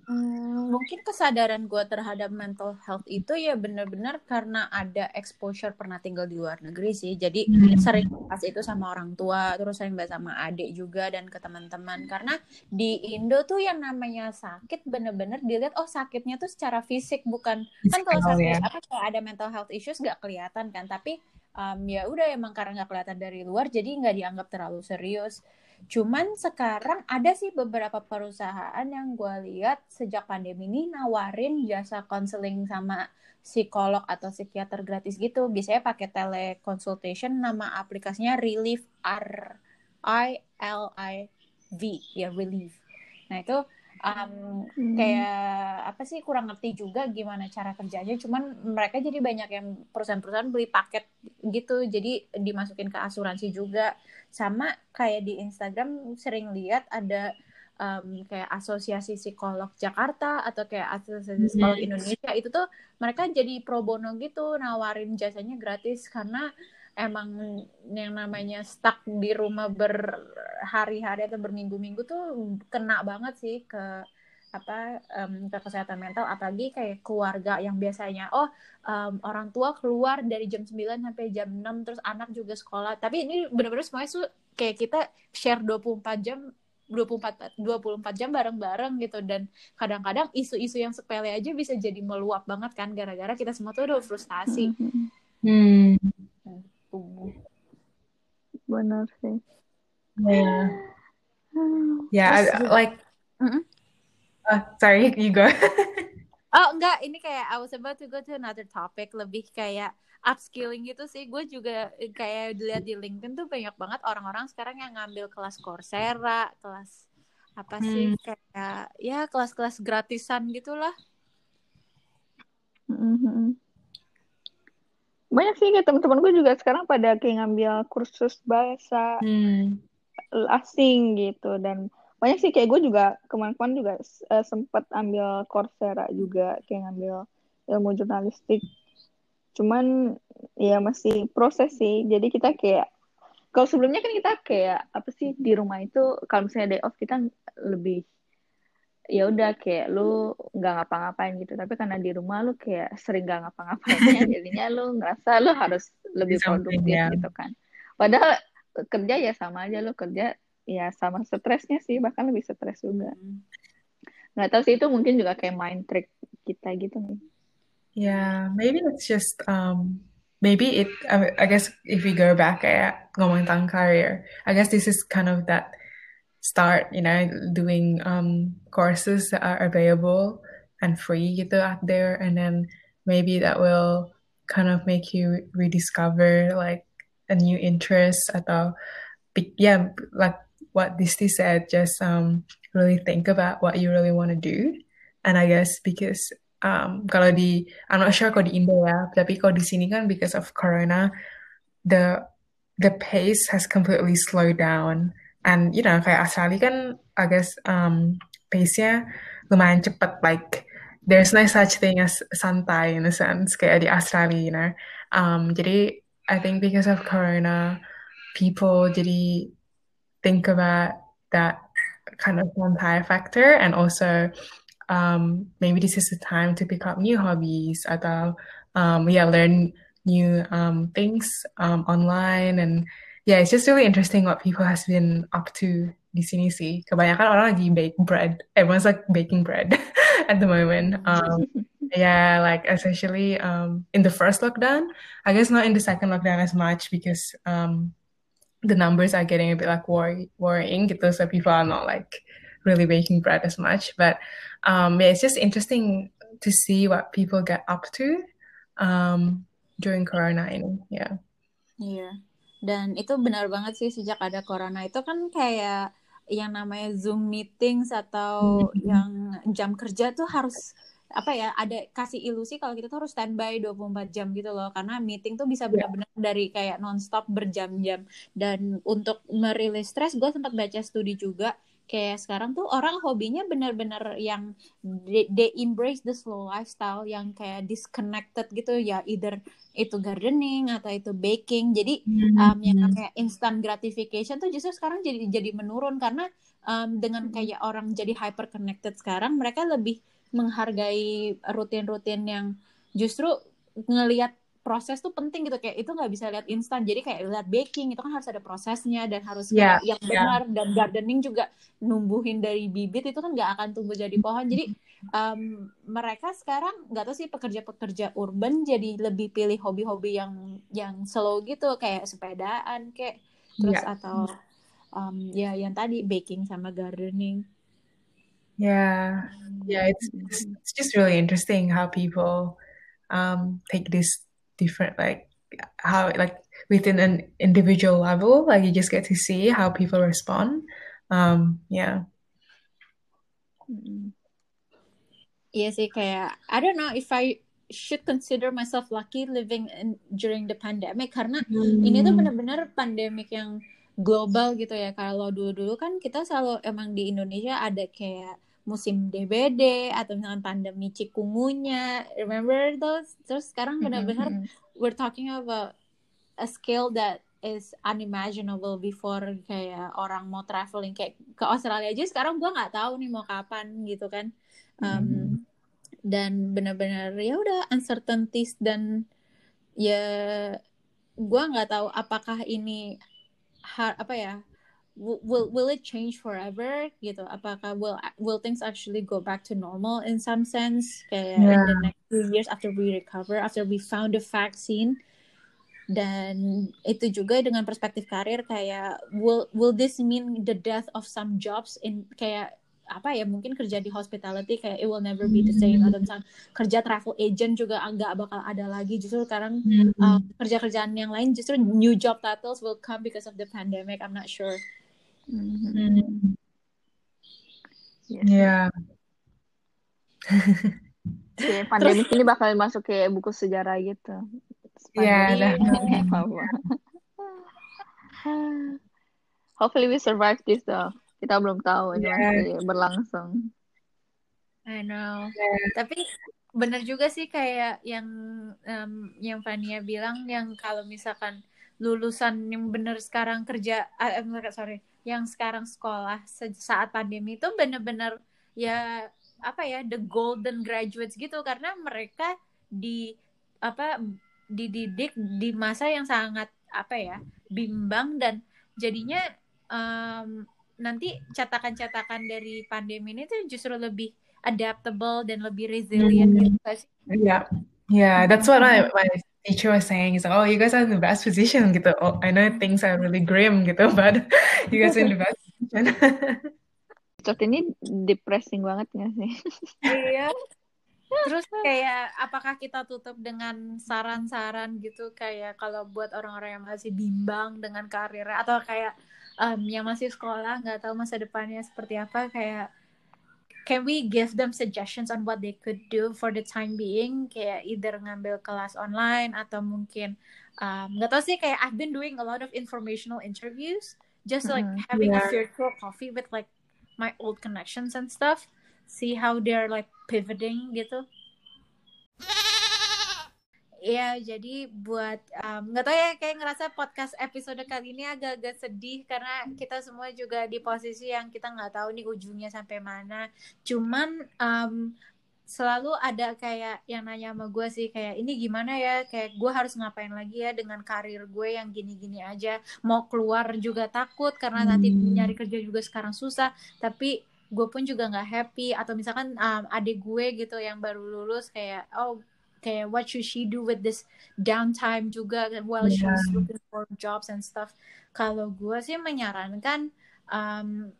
Hmm, mungkin kesadaran gue terhadap mental health itu ya bener-bener karena ada exposure pernah tinggal di luar negeri sih. Jadi Hmm. sering bahas itu sama orang tua, terus sering bahas sama adik juga dan ke teman-teman. Karena di Indo tuh yang namanya sakit bener-bener dilihat oh sakitnya tuh secara fisik bukan kan kalau sakit ya. apa kalau ada mental health issues gak kelihatan kan. Tapi um, ya udah emang karena nggak kelihatan dari luar jadi nggak dianggap terlalu serius. Cuman sekarang ada sih beberapa perusahaan yang gue lihat sejak pandemi ini nawarin jasa konseling sama psikolog atau psikiater gratis gitu. Biasanya pakai teleconsultation, nama aplikasinya Relief R I L I V ya Relief. Nah itu um, kayak apa sih kurang ngerti juga gimana cara kerjanya. Cuman mereka jadi banyak yang perusahaan-perusahaan beli paket gitu, jadi dimasukin ke asuransi juga. Sama kayak di Instagram sering lihat ada um, kayak asosiasi psikolog Jakarta atau kayak asosiasi psikolog Indonesia. Itu tuh mereka jadi pro bono gitu nawarin jasanya gratis. Karena emang yang namanya stuck di rumah berhari-hari atau berminggu-minggu tuh kena banget sih ke apa em, ke kesehatan mental apalagi kayak keluarga yang biasanya oh em, orang tua keluar dari jam 9 sampai jam 6 terus anak juga sekolah. Tapi ini bener-bener semuanya tuh kayak kita share 24 jam 24 24 jam bareng-bareng gitu. Dan kadang-kadang isu-isu yang sepele aja bisa jadi meluap banget kan gara-gara kita semua tuh udah frustasi Hmm. Benar sih. Yeah. Yeah, I- like Mm-mm. uh, sorry, you go. Oh enggak, ini kayak I was about to go to another topic lebih kayak upskilling gitu sih. Gue juga kayak lihat di LinkedIn tuh banyak banget orang-orang sekarang yang ngambil kelas Coursera, kelas apa sih kayak ya kelas-kelas gratisan gitulah. Mhm. Banyak sih kayak teman-teman gue juga sekarang pada kayak ngambil kursus bahasa Hmm. asing gitu dan banyak sih kayak gue juga kemarin-kemarin juga eh, sempat ambil Coursera juga kayak ngambil ilmu jurnalistik. Cuman ya masih proses sih. Jadi kita kayak kalau sebelumnya kan kita kayak apa sih di rumah itu kalau misalnya day off kita lebih ya udah kayak lu nggak ngapa-ngapain gitu. Tapi karena di rumah lu kayak sering nggak ngapa-ngapainnya jadinya lu ngerasa lu harus lebih produktif ya. gitu kan. Padahal kerja ya sama aja lu kerja ya sama stresnya sih bahkan lebih stres juga. Nggak tahu sih itu mungkin juga kayak mind trick kita gitu nih. Yeah, maybe it's just um maybe it I, I guess if we go back kayak ngomongin tentang career, I guess this is kind of that start, you know, doing um courses that are available and free gitu out there and then maybe that will kind of make you rediscover like a new interest atau yeah, like what Disti said, just um really think about what you really want to do. And I guess because um kalau di I'm not sure kalau di Indo ya, tapi kalau di sini kan because of corona the the pace has completely slowed down and you know kayak Australia kan agak um, pace-nya lumayan cepet. Like there's no such thing as santai in a sense kayak di Australia you know. Um, jadi I think because of Corona people jadi think about that kind of santai factor and also um, maybe this is the time to pick up new hobbies atau um, yeah learn new um, things um, online and yeah it's just really interesting what people has been up to di sini sih kebanyakan orang lagi bake bread. Everyone's like baking bread at the moment. Um, yeah like especially um, in the first lockdown. I guess not in the second lockdown as much because um, the numbers are getting a bit like worry, worrying gitu. So people are not like really baking bread as much. But um, yeah it's just interesting to see what people get up to um, during corona yeah. yeah. Dan itu benar banget sih sejak ada corona itu kan kayak yang namanya zoom meetings atau mm-hmm. yang jam kerja tuh harus apa ya ada kasih ilusi kalau kita tuh harus standby 24 jam gitu loh karena meeting tuh bisa iya. benar-benar dari kayak nonstop berjam-jam dan untuk merilis stres gue sempat baca studi juga kayak sekarang tuh orang hobinya bener-bener yang they, they embrace the slow lifestyle yang kayak disconnected gitu ya either itu gardening atau itu baking jadi um, yang hmm. namanya instant gratification tuh justru sekarang jadi jadi menurun karena um, dengan hmm. kayak orang jadi hyper connected sekarang mereka lebih menghargai rutin-rutin yang justru ngelihat proses tuh penting gitu kayak itu nggak bisa lihat instan. Jadi kayak lihat baking itu kan harus ada prosesnya dan harus yeah, yang yeah. benar dan gardening juga numbuhin dari bibit itu kan nggak akan tumbuh jadi pohon. Jadi um, mereka sekarang nggak tahu sih pekerja-pekerja urban jadi lebih pilih hobi-hobi yang yang slow gitu kayak sepedaan kayak terus yeah. atau um, ya yang tadi baking sama gardening. Yeah yeah it's it's just really interesting how people um, take this different like how like within an individual level like you just get to see how people respond. Um yeah. Iya sih kayak I don't know if I should consider myself lucky living in, during the pandemic karena hmm. ini tuh benar-benar pandemic yang global gitu ya. Kalau dulu-dulu kan kita selalu emang di Indonesia ada kayak musim DBD atau misalkan pandemi cikungunya remember those terus sekarang benar-benar mm -hmm. we're talking about a scale that is unimaginable before kayak orang mau traveling kayak ke Australia aja sekarang gue nggak tahu nih mau kapan gitu kan um, mm -hmm. dan benar-benar ya udah uncertainties dan ya gue nggak tahu apakah ini har apa ya will will it change forever? Gitu. Apakah will will things actually go back to normal in some sense? Kayak yeah. in the next few years after we recover after we found a vaccine. Dan itu juga dengan perspektif karir kayak will will this mean the death of some jobs in kayak apa ya mungkin kerja di hospitality kayak it will never be the same. Atau misalnya kerja travel agent juga nggak bakal ada lagi. Justru sekarang um, kerja-kerjaan yang lain justru new job titles will come because of the pandemic. I'm not sure Mm-hmm. Yeah. Kayak pandemi ini bakal masuk ke buku sejarah gitu. Iya, yeah, Hopefully we survive this though. Kita belum tahu ini yeah. masih berlangsung. I know. Yeah. Tapi benar juga sih kayak yang um, yang Fania bilang yang kalau misalkan lulusan yang benar sekarang kerja uh, sorry yang sekarang sekolah saat pandemi itu benar-benar ya apa ya the golden graduates gitu karena mereka di apa dididik di masa yang sangat apa ya bimbang dan jadinya um, nanti cetakan-cetakan dari pandemi ini tuh justru lebih adaptable dan lebih resilient mm. gitu sih? Yeah, yeah, that's what I my teacher was saying is oh you guys are in the best position gitu oh I know things are really grim gitu but you guys are in the best position Cot ini depressing banget gak sih? Iya. Terus kayak apakah kita tutup dengan saran-saran gitu kayak kalau buat orang-orang yang masih bimbang dengan karirnya atau kayak um, yang masih sekolah nggak tahu masa depannya seperti apa kayak can we give them suggestions on what they could do for the time being kayak either ngambil kelas online atau mungkin um, nggak um, tahu sih kayak I've been doing a lot of informational interviews just like Mhm. having a Yeah. virtual coffee with like my old connections and stuff see how they're like pivoting gitu Iya, jadi buat um, nggak tahu ya kayak ngerasa podcast episode kali ini agak-agak sedih karena kita semua juga di posisi yang kita nggak tahu nih ujungnya sampai mana. Cuman um, selalu ada kayak yang nanya sama gue sih kayak ini gimana ya kayak gue harus ngapain lagi ya dengan karir gue yang gini-gini aja mau keluar juga takut karena nanti Hmm. nyari kerja juga sekarang susah tapi gue pun juga nggak happy atau misalkan um, adik gue gitu yang baru lulus kayak oh kayak what should she do with this downtime juga while she's Yeah. looking for jobs and stuff kalau gue sih menyarankan um,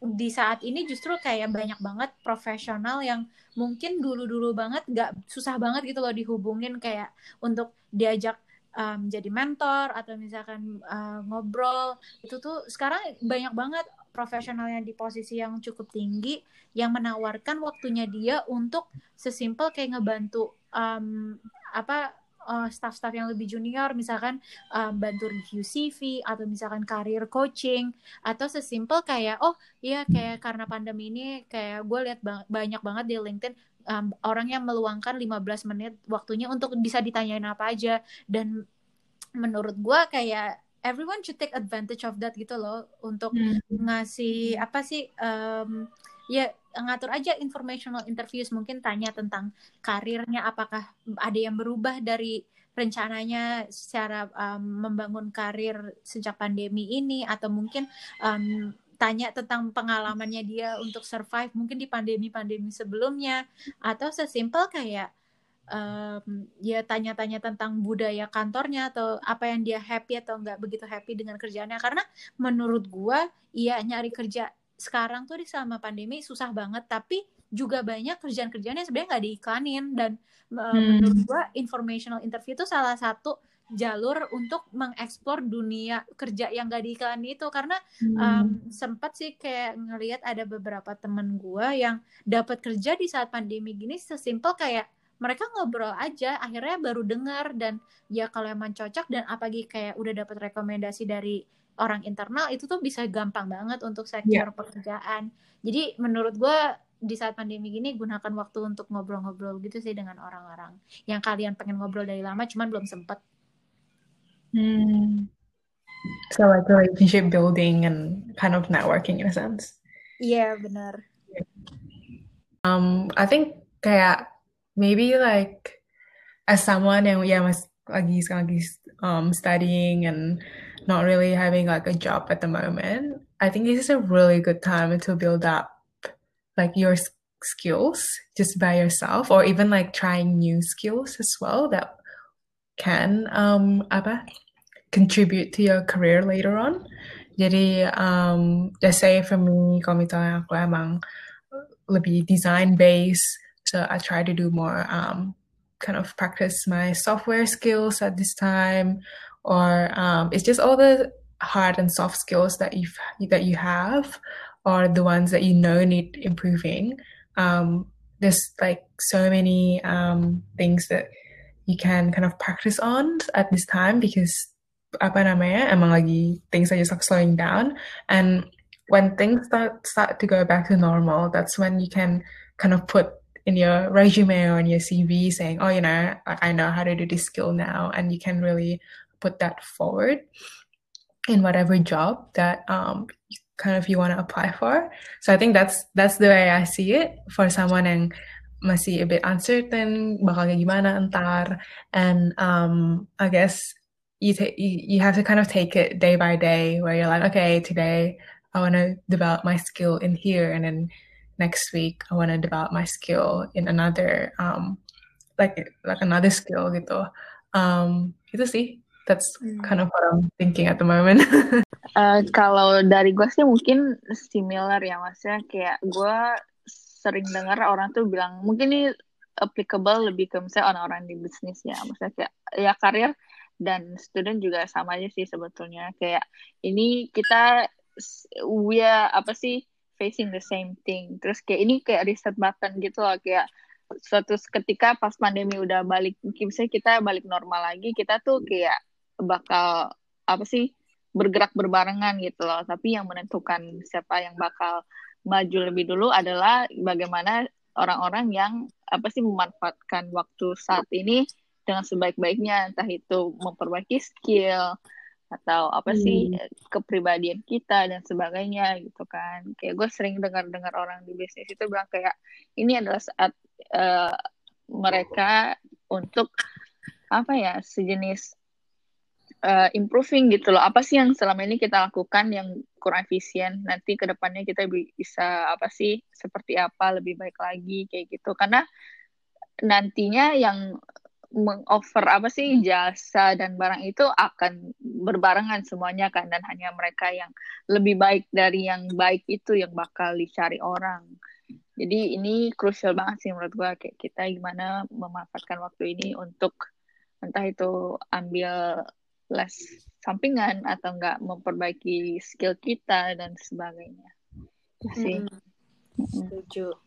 di saat ini justru kayak banyak banget profesional yang mungkin dulu-dulu banget nggak susah banget gitu loh dihubungin kayak untuk diajak um, jadi mentor atau misalkan uh, ngobrol itu tuh sekarang banyak banget profesional yang di posisi yang cukup tinggi yang menawarkan waktunya dia untuk sesimpel kayak ngebantu um, apa uh, staff-staff yang lebih junior misalkan um, bantu review CV atau misalkan karir coaching atau sesimpel kayak oh iya kayak karena pandemi ini kayak gue lihat bang- banyak banget di LinkedIn um, orang yang meluangkan 15 menit waktunya untuk bisa ditanyain apa aja dan menurut gue kayak everyone should take advantage of that gitu loh untuk Hmm. ngasih apa sih em, ya ngatur aja informational interviews mungkin tanya tentang karirnya apakah ada yang berubah dari rencananya secara em, membangun karir sejak pandemi ini atau mungkin em, tanya tentang pengalamannya dia untuk survive mungkin di pandemi-pandemi sebelumnya atau sesimpel kayak em, ya tanya-tanya tentang budaya kantornya atau apa yang dia happy atau nggak begitu happy dengan kerjaannya. Karena menurut gua iya nyari kerja sekarang tuh di selama pandemi susah banget tapi juga banyak kerjaan-kerjaan yang sebenarnya nggak diiklanin. Dan uh, Hmm. menurut gua informational interview itu salah satu jalur untuk mengeksplor dunia kerja yang gak diiklanin itu. Karena um, sempat sih kayak ngelihat ada beberapa temen gua yang dapat kerja di saat pandemi gini sesimpel kayak mereka ngobrol aja akhirnya baru dengar dan ya kalau emang cocok dan apalagi kayak udah dapat rekomendasi dari orang internal itu tuh bisa gampang banget untuk secure pekerjaan jadi menurut gue di saat pandemi gini gunakan waktu untuk ngobrol-ngobrol gitu sih dengan orang-orang yang kalian pengen ngobrol dari lama cuman belum sempet Hmm. So like relationship building and kind of networking in a sense. iya benar Um, I think kayak maybe like as someone and ya mas lagi lagi um studying and not really having like a job at the moment, I think this is a really good time to build up like your skills just by yourself or even like trying new skills as well that can um apa contribute to your career later on. Jadi um just say for me kalau misalnya aku emang lebih design based, so I try to do more um kind of practice my software skills at this time or um it's just all the hard and soft skills that you've that you have or the ones that you know need improving. Um there's like so many um things that you can kind of practice on at this time because apa namanya emang lagi things are just like slowing down and when things start start to go back to normal that's when you can kind of put in your resume or in your CV saying oh you know I know how to do this skill now and you can really put that forward in whatever job that um kind of you want to apply for. So I think that's that's the way I see it for someone yang masih a bit uncertain bakal kayak gimana entar and um I guess you, you you have to kind of take it day by day where you're like okay today I want to develop my skill in here and then next week I want to develop my skill in another um like like another skill gitu. Um itu sih. That's kind of what I'm thinking at the moment. Eh, kalau dari gue sih mungkin similar ya maksudnya kayak gue sering dengar orang tuh bilang mungkin ini applicable lebih ke misalnya orang-orang di bisnis ya maksudnya kayak ya karir dan student juga sama aja sih sebetulnya. Kayak ini kita we are apa sih facing the same thing terus kayak ini kayak reset button gitu loh kayak suatu ketika pas pandemi udah balik misalnya kita balik normal lagi kita tuh kayak bakal apa sih bergerak berbarengan gitu loh. Tapi yang menentukan siapa yang bakal maju lebih dulu adalah bagaimana orang-orang yang apa sih memanfaatkan waktu saat ini dengan sebaik-baiknya entah itu memperbaiki skill atau apa sih hmm. kepribadian kita dan sebagainya gitu kan. Kayak gue sering dengar-dengar orang di bisnis itu bilang kayak ini adalah saat uh, mereka untuk apa ya sejenis uh, improving gitu loh. Apa sih yang selama ini kita lakukan yang kurang efisien? Nanti ke depannya kita bisa apa sih seperti apa lebih baik lagi kayak gitu. Karena nantinya yang mengoffer apa sih jasa dan barang itu akan berbarengan semuanya kan dan hanya mereka yang lebih baik dari yang baik itu yang bakal dicari orang. Jadi ini krusial banget sih menurut gua kayak kita gimana memanfaatkan waktu ini untuk entah itu ambil les sampingan atau enggak memperbaiki skill kita dan sebagainya. Itu sih. Hmm. Setuju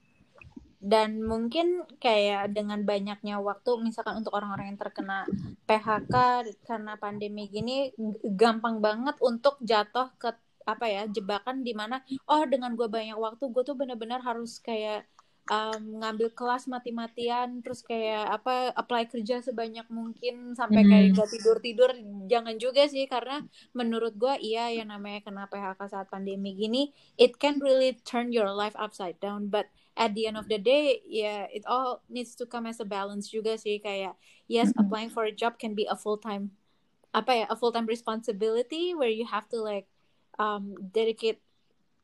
dan mungkin kayak dengan banyaknya waktu misalkan untuk orang-orang yang terkena PHK karena pandemi gini gampang banget untuk jatuh ke apa ya jebakan di mana oh dengan gue banyak waktu gue tuh bener-bener harus kayak um, ngambil kelas mati-matian terus kayak apa apply kerja sebanyak mungkin sampai kayak hmm. gak tidur-tidur jangan juga sih karena menurut gue iya yang namanya kena PHK saat pandemi gini it can really turn your life upside down but at the end of the day yeah it all needs to come as a balance juga sih kayak yes mm-hmm. applying for a job can be a full time apa ya a full time responsibility where you have to like um, dedicate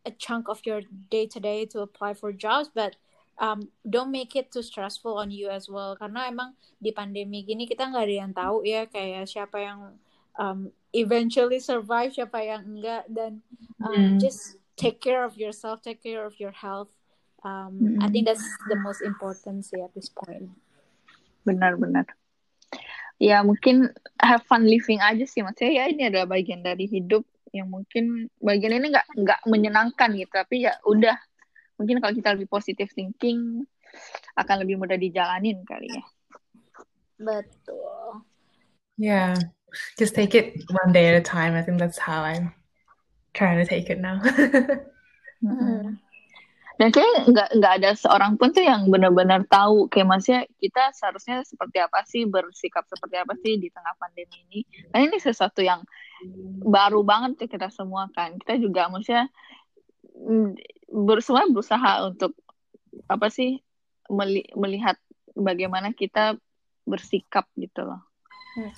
a chunk of your day to day to apply for jobs but um, don't make it too stressful on you as well karena emang di pandemi gini kita nggak ada yang tahu ya kayak siapa yang um, eventually survive siapa yang enggak dan um, mm. just take care of yourself take care of your health um, mm. I think that's the most important sih at this point benar-benar ya mungkin have fun living aja sih maksudnya ya ini adalah bagian dari hidup yang mungkin bagian ini nggak nggak menyenangkan gitu tapi ya udah mungkin kalau kita lebih positive thinking akan lebih mudah dijalanin kali ya. Betul. Yeah, just take it one day at a time. I think that's how I'm trying to take it now. mm-hmm. Dan kayak nggak nggak ada seorang pun tuh yang benar-benar tahu kayak maksudnya kita seharusnya seperti apa sih bersikap seperti apa sih di tengah pandemi ini. Nah ini sesuatu yang baru banget ya kita semua kan. Kita juga maksudnya semua berusaha untuk apa sih melihat bagaimana kita bersikap gitu loh.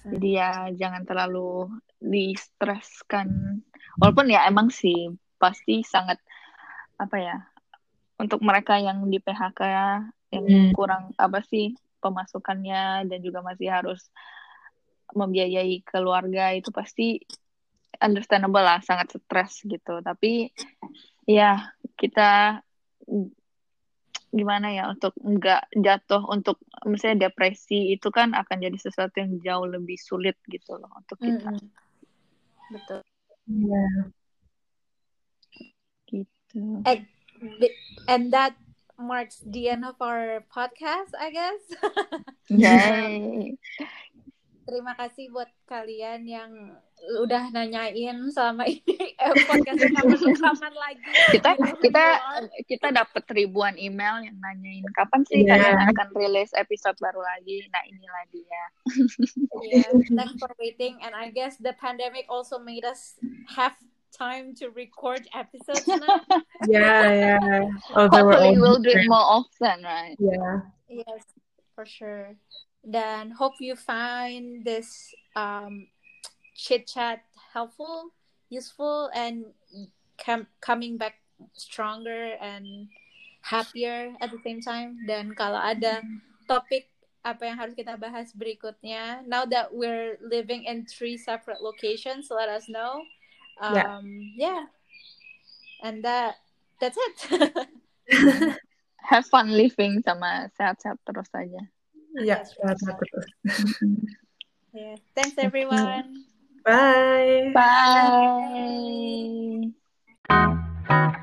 Jadi ya jangan terlalu distreskan. Walaupun ya emang sih pasti sangat apa ya untuk mereka yang di PHK yang hmm. kurang apa sih pemasukannya dan juga masih harus membiayai keluarga itu pasti understandable lah sangat stres gitu. Tapi ya kita gimana ya untuk nggak jatuh untuk misalnya depresi itu kan akan jadi sesuatu yang jauh lebih sulit gitu loh untuk kita. Mm -hmm. Betul. Ya. Yeah. Gitu. And, and that marks the end of our podcast, I guess. Yay. Terima kasih buat kalian yang udah nanyain selama ini eh, podcast kapan kapan lagi. Kita kita kita dapat ribuan email yang nanyain kapan sih yeah. kalian akan rilis episode baru lagi. Nah inilah dia. yeah, thanks for waiting and I guess the pandemic also made us have time to record episodes now. yeah, yeah. Oh, Hopefully we'll do it more often, right? Yeah. Yes, for sure. Then hope you find this um, chit chat helpful, useful, and com- coming back stronger and happier at the same time. Dan kalau ada topik apa yang harus kita bahas berikutnya, now that we're living in three separate locations, let us know. Ya. um, yeah. yeah. and that that's it. Have fun living sama sehat-sehat terus aja. Ya yeah, sehat-sehat terus. Yeah. Thanks everyone. Bye bye, bye.